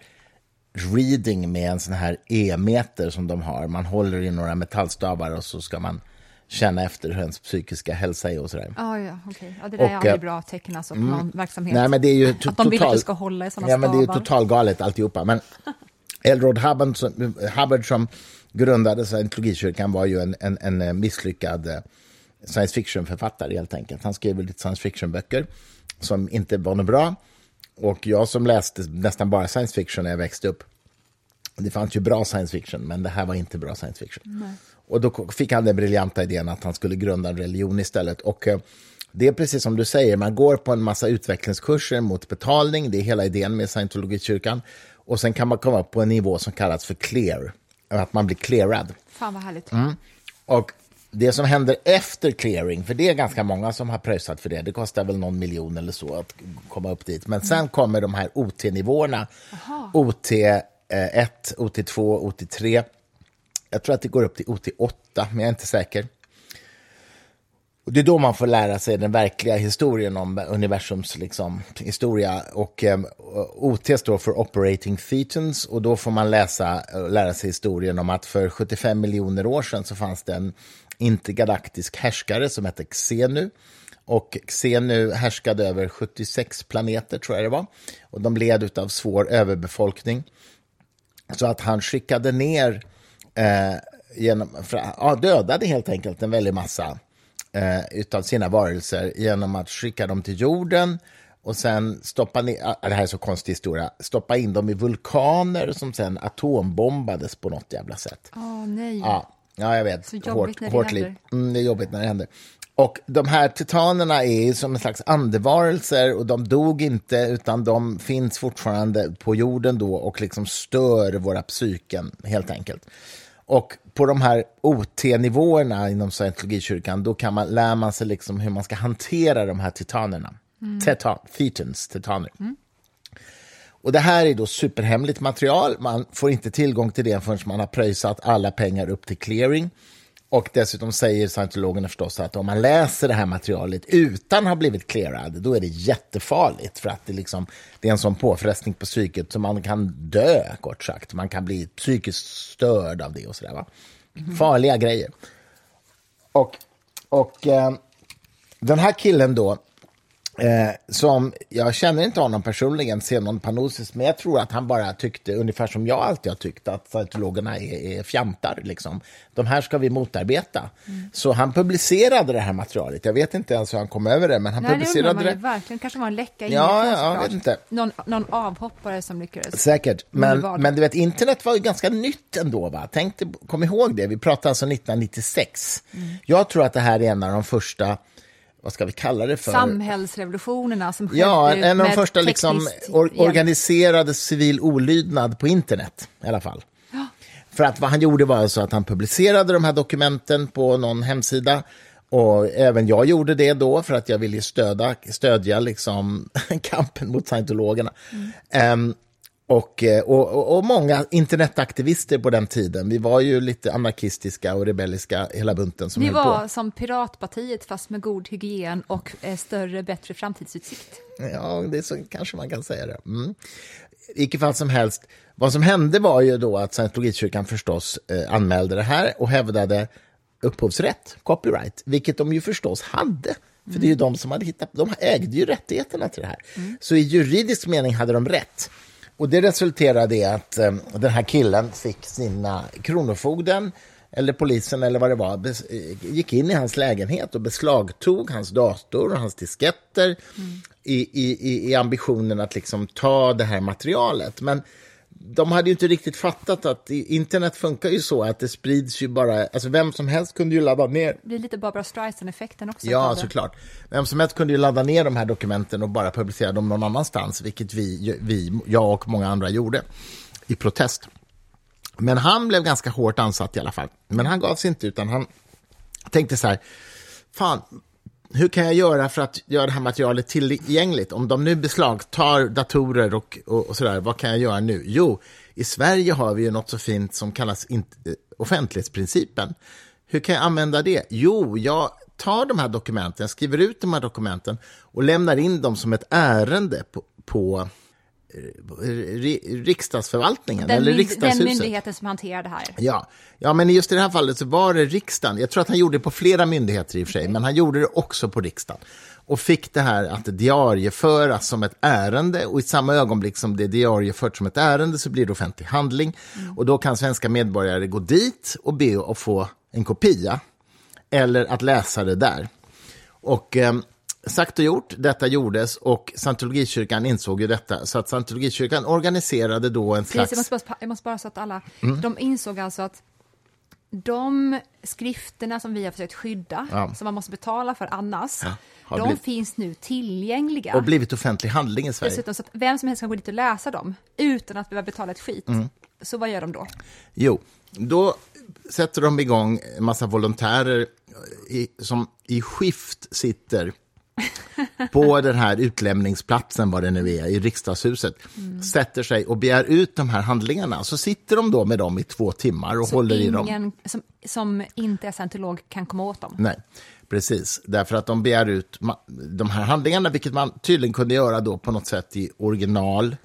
Speaker 1: reading med en sån här e-meter som de har. Man håller i några metallstavar och så ska man känna efter hur ens psykiska hälsa är och sådär.
Speaker 2: Ah, ja, okay. ja, det där och, är aldrig eh, bra tecken alltså på mm, någon verksamhet.
Speaker 1: Nej, men det är ju
Speaker 2: att de vill att du ska hålla i sådana
Speaker 1: ja, men Det är ju totalgalet alltihopa. Men Elrod Hubbard som, Hubbard som grundade scientologikyrkan var ju en, en, en eh, misslyckad science fiction-författare helt enkelt. Han skrev lite science fiction-böcker som inte var något bra. Och jag som läste nästan bara science fiction när jag växte upp, det fanns ju bra science fiction, men det här var inte bra science fiction. Nej. Och då fick han den briljanta idén att han skulle grunda en religion istället. Och eh, det är precis som du säger, man går på en massa utvecklingskurser mot betalning, det är hela idén med scientologikyrkan. Och sen kan man komma upp på en nivå som kallas för clear, att man blir clearad.
Speaker 2: Fan vad härligt.
Speaker 1: Mm. Och det som händer efter clearing, för det är ganska många som har pröjsat för det, det kostar väl någon miljon eller så att komma upp dit. Men sen kommer de här OT-nivåerna, OT1, OT2, OT3. Jag tror att det går upp till OT8, men jag är inte säker. Och det är då man får lära sig den verkliga historien om universums liksom, historia. Och eh, OT står för Operating Thetans och då får man läsa, lära sig historien om att för 75 miljoner år sedan så fanns det en intergalaktisk härskare som hette Xenu. Och Xenu härskade över 76 planeter, tror jag det var. Och de led av svår överbefolkning. Så att han skickade ner, eh, genom, ja, dödade helt enkelt en väldig massa eh, utav sina varelser genom att skicka dem till jorden och sen stoppa ner, det här är så konstig historia, stoppa in dem i vulkaner som sen atombombades på något jävla sätt.
Speaker 2: Åh oh, nej.
Speaker 1: Ja, ja, jag vet.
Speaker 2: Så jobbigt när det hårt händer.
Speaker 1: Mm, det är jobbigt när det händer. Och de här titanerna är som en slags andevarelser och de dog inte utan de finns fortfarande på jorden då och liksom stör våra psyken helt enkelt. Och på de här OT-nivåerna inom scientologikyrkan, då kan man, lär man sig liksom hur man ska hantera de här titanerna. Mm. Titan, thetans, titaner. Mm. Och det här är då superhemligt material. Man får inte tillgång till det förrän man har pröjsat alla pengar upp till clearing. Och dessutom säger scientologerna förstås att om man läser det här materialet utan att ha blivit clearad, då är det jättefarligt för att det, liksom, det är en sån påfrestning på psyket så man kan dö, kort sagt. Man kan bli psykiskt störd av det och sådär. Va? Mm. Farliga grejer. Och, och eh, den här killen då, Eh, som, jag känner inte honom personligen, Zenon Panosis, men jag tror att han bara tyckte, ungefär som jag alltid har tyckt, att scientologerna är, är fjantar. Liksom. De här ska vi motarbeta. Mm. Så han publicerade det här materialet. Jag vet inte ens hur han kom över det, men han
Speaker 2: Nej,
Speaker 1: publicerade
Speaker 2: det.
Speaker 1: det.
Speaker 2: Verkligen. kanske var en läcka in
Speaker 1: ja, ja, jag vet inte.
Speaker 2: Någon, någon avhoppare som lyckades.
Speaker 1: Säkert, men, men du vet, internet var ju ganska nytt ändå. Va? Tänk, kom ihåg det, vi pratar alltså 1996. Mm. Jag tror att det här är en av de första vad ska vi kalla det för?
Speaker 2: Samhällsrevolutionerna som
Speaker 1: Ja, en av de första liksom, or organiserade civil olydnad på internet i alla fall. Ja. För att vad han gjorde var alltså att han publicerade de här dokumenten på någon hemsida och även jag gjorde det då för att jag ville stödja, stödja liksom kampen mot scientologerna. Mm. Um, och, och, och, många internetaktivister på den tiden. Vi var ju lite anarkistiska och rebelliska hela bunten. Som
Speaker 2: Ni var på. som Piratpartiet fast med god hygien och eh, större, bättre framtidsutsikt.
Speaker 1: Ja, det så, kanske man kan säga det. Mm. I vilket fall som helst, vad som hände var ju då att Scientologikyrkan förstås eh, anmälde det här och hävdade upphovsrätt, copyright, vilket de ju förstås hade. För mm. det är ju de som hade hittat, de ägde ju rättigheterna till det här. Mm. Så i juridisk mening hade de rätt. Och det resulterade i att um, den här killen fick sina kronofogden eller polisen eller vad det var, gick in i hans lägenhet och beslagtog hans dator och hans disketter mm. i, i, i ambitionen att liksom ta det här materialet. Men de hade ju inte riktigt fattat att internet funkar ju så att det sprids ju bara, alltså vem som helst kunde ju ladda ner.
Speaker 2: Det är lite Barbara Streisand-effekten också.
Speaker 1: Ja, såklart. Vem som helst kunde ju ladda ner de här dokumenten och bara publicera dem någon annanstans, vilket vi, vi jag och många andra gjorde i protest. Men han blev ganska hårt ansatt i alla fall. Men han gav sig inte, utan han tänkte så här, fan, hur kan jag göra för att göra det här materialet tillgängligt? Om de nu beslagtar datorer och, och, och sådär, vad kan jag göra nu? Jo, i Sverige har vi ju något så fint som kallas in, eh, offentlighetsprincipen. Hur kan jag använda det? Jo, jag tar de här dokumenten, skriver ut de här dokumenten och lämnar in dem som ett ärende på, på riksdagsförvaltningen
Speaker 2: den
Speaker 1: eller riksdagshuset.
Speaker 2: Den myndigheten som hanterar det här.
Speaker 1: Ja. ja, men just i det här fallet så var det riksdagen. Jag tror att han gjorde det på flera myndigheter i och för sig, okay. men han gjorde det också på riksdagen. Och fick det här att diarieföras som ett ärende och i samma ögonblick som det är diariefört som ett ärende så blir det offentlig handling. Mm. Och då kan svenska medborgare gå dit och be att få en kopia eller att läsa det där. Och eh, sagt och gjort, detta gjordes och scientologikyrkan insåg ju detta. Så att scientologikyrkan organiserade då en
Speaker 2: Precis,
Speaker 1: slags...
Speaker 2: jag, måste bara, jag måste bara så att alla,
Speaker 1: Mm.
Speaker 2: de insåg alltså att de skrifterna som vi har försökt skydda,
Speaker 1: Ja.
Speaker 2: som man måste betala för annars,
Speaker 1: Ja,
Speaker 2: de
Speaker 1: blivit-
Speaker 2: finns nu tillgängliga.
Speaker 1: Och blivit offentlig handling i Sverige.
Speaker 2: Dessutom så att vem som helst kan gå dit och läsa dem utan att behöva betala ett skit.
Speaker 1: Mm.
Speaker 2: Så vad gör de då?
Speaker 1: Jo, då sätter de igång en massa volontärer i, som i skift sitter på den här utlämningsplatsen, vad det nu är, i riksdagshuset, sätter sig och begär ut de här handlingarna. Så sitter de då med dem i två timmar och
Speaker 2: Så
Speaker 1: håller i dem.
Speaker 2: ingen som, som inte är scientolog kan komma åt dem.
Speaker 1: Nej, precis. Därför att de begär ut de här handlingarna, vilket man tydligen kunde göra då på något sätt i original.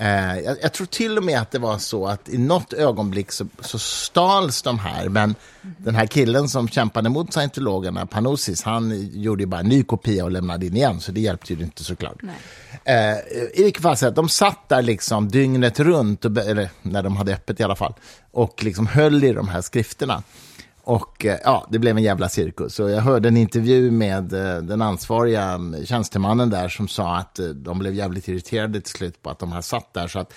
Speaker 1: Eh, jag, jag tror till och med att det var så att i något ögonblick så, så stals de här, men den här killen som kämpade mot scientologerna, Panosis, han gjorde ju bara en ny kopia och lämnade in igen, så det hjälpte ju inte såklart. Eh, I vilket fall, så de satt där liksom dygnet runt, och, eller när de hade öppet i alla fall, och liksom höll i de här skrifterna. Och eh, ja, det blev en jävla cirkus. Och jag hörde en intervju med eh, den ansvariga tjänstemannen där som sa att eh, de blev jävligt irriterade till slut på att de här satt där. Så att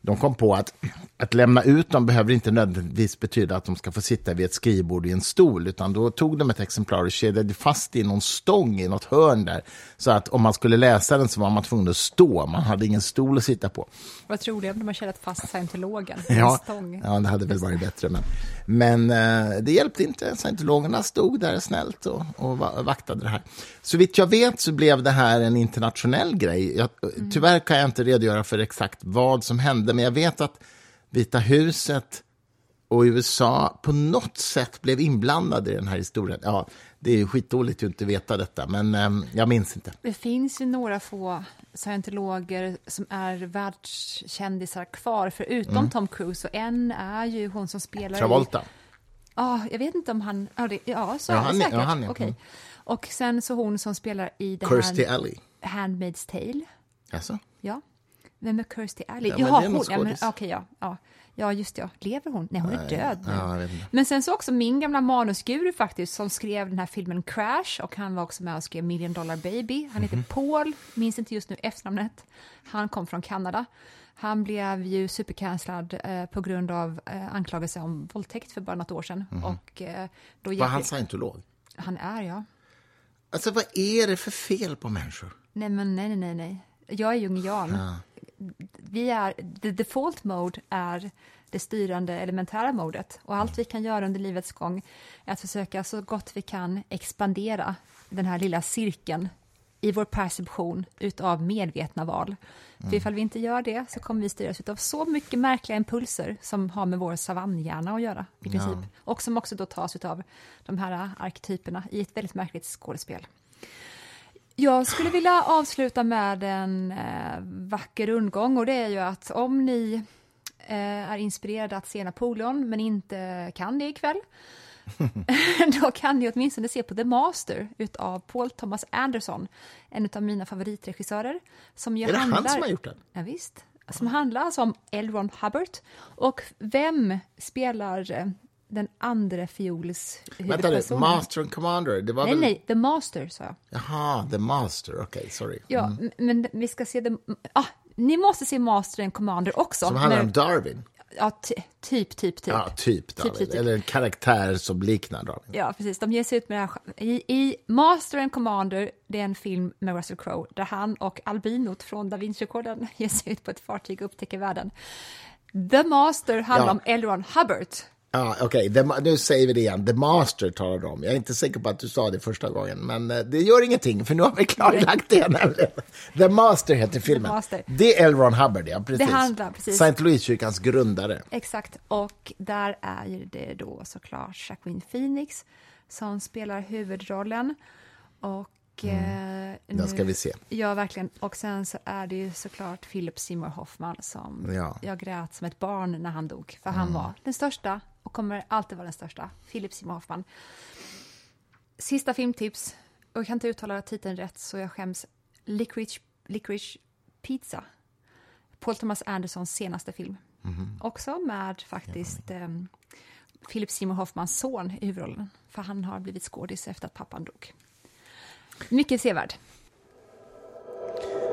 Speaker 1: de kom på att att lämna ut dem behöver inte nödvändigtvis betyda att de ska få sitta vid ett skrivbord i en stol, utan då tog de ett exemplar och kedjade fast i någon stång i något hörn där. Så att om man skulle läsa den så var man tvungen att stå, man hade ingen stol att sitta på.
Speaker 2: Vad tror du om de har kedjat fast scientologen i en
Speaker 1: Ja,
Speaker 2: stång?
Speaker 1: ja, det hade väl varit bättre. Men, men eh, det hjälpte inte. Scientologerna stod där snällt och, och va- vaktade det här. Så vitt jag vet så blev det här en internationell grej. Jag, Tyvärr kan jag inte redogöra för exakt vad som hände, men jag vet att Vita huset och USA på något sätt blev inblandade i den här historien. Ja, det är skitdåligt att inte veta detta, men eh, jag minns inte.
Speaker 2: Det finns ju några få scientologer som är världskändisar kvar, förutom Tom Cruise. Och en är ju hon som spelar
Speaker 1: Mm. Travolta.
Speaker 2: i... Ja, jag vet inte om han... Ja, det, ja så
Speaker 1: Ja,
Speaker 2: är det
Speaker 1: han är-
Speaker 2: säkert.
Speaker 1: ja, han är-
Speaker 2: Okej.
Speaker 1: mm.
Speaker 2: Och sen så hon som spelar i det
Speaker 1: Kirstie
Speaker 2: här
Speaker 1: Alley.
Speaker 2: Handmaid's Tale.
Speaker 1: Alltså?
Speaker 2: Ja. Vem är Kirstie Alley?
Speaker 1: Ja,
Speaker 2: Jaha, hon. Ja, men, okej, ja, ja. Ja, just det. Ja. Lever hon? Nej, hon är död nu.
Speaker 1: Ja.
Speaker 2: Men sen så också min gamla manusguru faktiskt som skrev den här filmen Crash och han var också med och skrev Million Dollar Baby. Han heter
Speaker 1: Mhm.
Speaker 2: Paul, minns inte just nu efternamnet. Han kom från Kanada. Han blev ju supercancellad eh, på grund av eh, anklagelse om våldtäkt för bara något år sedan. Och, eh, då
Speaker 1: Var han scientolog?
Speaker 2: han är, ja.
Speaker 1: Alltså, vad är det för fel på människor?
Speaker 2: Nej, men nej, nej, nej, nej. Jag är jungian. Vi är, the default mode är det styrande elementära modet och allt vi kan göra under livets gång är att försöka så gott vi kan expandera den här lilla cirkeln i vår perception utav medvetna val. För ifall vi inte gör det så kommer vi styras av så mycket märkliga impulser som har med vår savannhjärna att göra i princip. Och som också då tas av de här arketyperna i ett väldigt märkligt skådespel. Jag skulle vilja avsluta med en eh, vacker rundgång och det är ju att om ni eh, är inspirerade att se Napoleon men inte kan det ikväll då kan ni åtminstone se på The Master utav Paul Thomas Anderson, en av mina favoritregissörer. Som ju
Speaker 1: Är det han
Speaker 2: handlar,
Speaker 1: som har gjort den?
Speaker 2: Ja, visst. Som handlar alltså om L. Ron Hubbard. Och vem spelar eh, den andra fiols
Speaker 1: Vänta nu? Master and Commander, det var
Speaker 2: Nej,
Speaker 1: väl...
Speaker 2: nej, The Master sa jag.
Speaker 1: Jaha, The Master, okej, sorry.
Speaker 2: Ja, m- men vi ska se det. Ah, ni måste se Master and Commander också.
Speaker 1: Som handlar
Speaker 2: när-
Speaker 1: om Darwin.
Speaker 2: Ja, ty- typ, typ, typ.
Speaker 1: Ja, typ Darwin.
Speaker 2: typ, typ.
Speaker 1: Eller en karaktär som liknar Darwin.
Speaker 2: Ja, precis. De ger sig ut med det här. I, I Master and Commander, det är en film med Russell Crowe, där han och albinot från Da Vinci-koden ger sig ut på ett fartyg och upptäcker världen. The Master handlar
Speaker 1: Ja.
Speaker 2: om L. Ron Hubbard.
Speaker 1: Ja, okej, Ma- nu säger vi det igen. The Master talar om. Jag är inte säker på att du sa det första gången, men eh, det gör ingenting, för nu har vi klarlagt det. Nämligen. The Master heter filmen.
Speaker 2: Master.
Speaker 1: Det är L. Ron Hubbard, ja, precis.
Speaker 2: Det handlar, precis.
Speaker 1: Scientologikyrkans grundare.
Speaker 2: Exakt, och där är ju det då såklart Jacqueline Phoenix som spelar huvudrollen. Och... Eh,
Speaker 1: Den ska vi se.
Speaker 2: Ja, verkligen. Och sen så är det ju såklart Philip Seymour Hoffman som
Speaker 1: Ja. Mm.
Speaker 2: jag grät som ett barn när han dog. För han var den största och kommer alltid vara den största. Philip Seymour Hoffman. Sista filmtips. Och jag kan inte uttala titeln rätt så jag skäms. Licorice, Licorice Pizza. Paul Thomas Andersons senaste film.
Speaker 1: Mhm.
Speaker 2: Också med faktiskt eh, Philip Seymour Hoffmans son i huvudrollen. För han har blivit skådis efter att pappan dog. Mycket sevärd.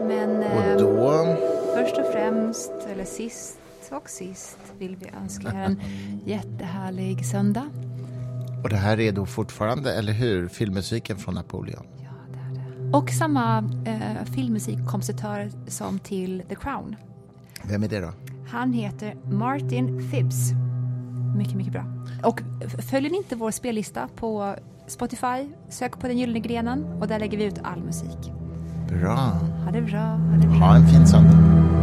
Speaker 2: Men eh,
Speaker 1: då...
Speaker 2: först och främst, eller sist och sist, vill vi önska er en jättehärlig söndag.
Speaker 1: Och det här är då fortfarande, eller hur, filmmusiken från Napoleon?
Speaker 2: Ja, det är det. Och samma eh, filmmusikkompositör som till The Crown.
Speaker 1: Vem är det då?
Speaker 2: Han heter Martin Phibbs. Mycket, mycket bra. Och följer ni inte vår spellista på Spotify, sök på Den Gyllene Grenen och där lägger vi ut all musik.
Speaker 1: Bra.
Speaker 2: Ha det bra, ha det bra.
Speaker 1: Ha en fin söndag.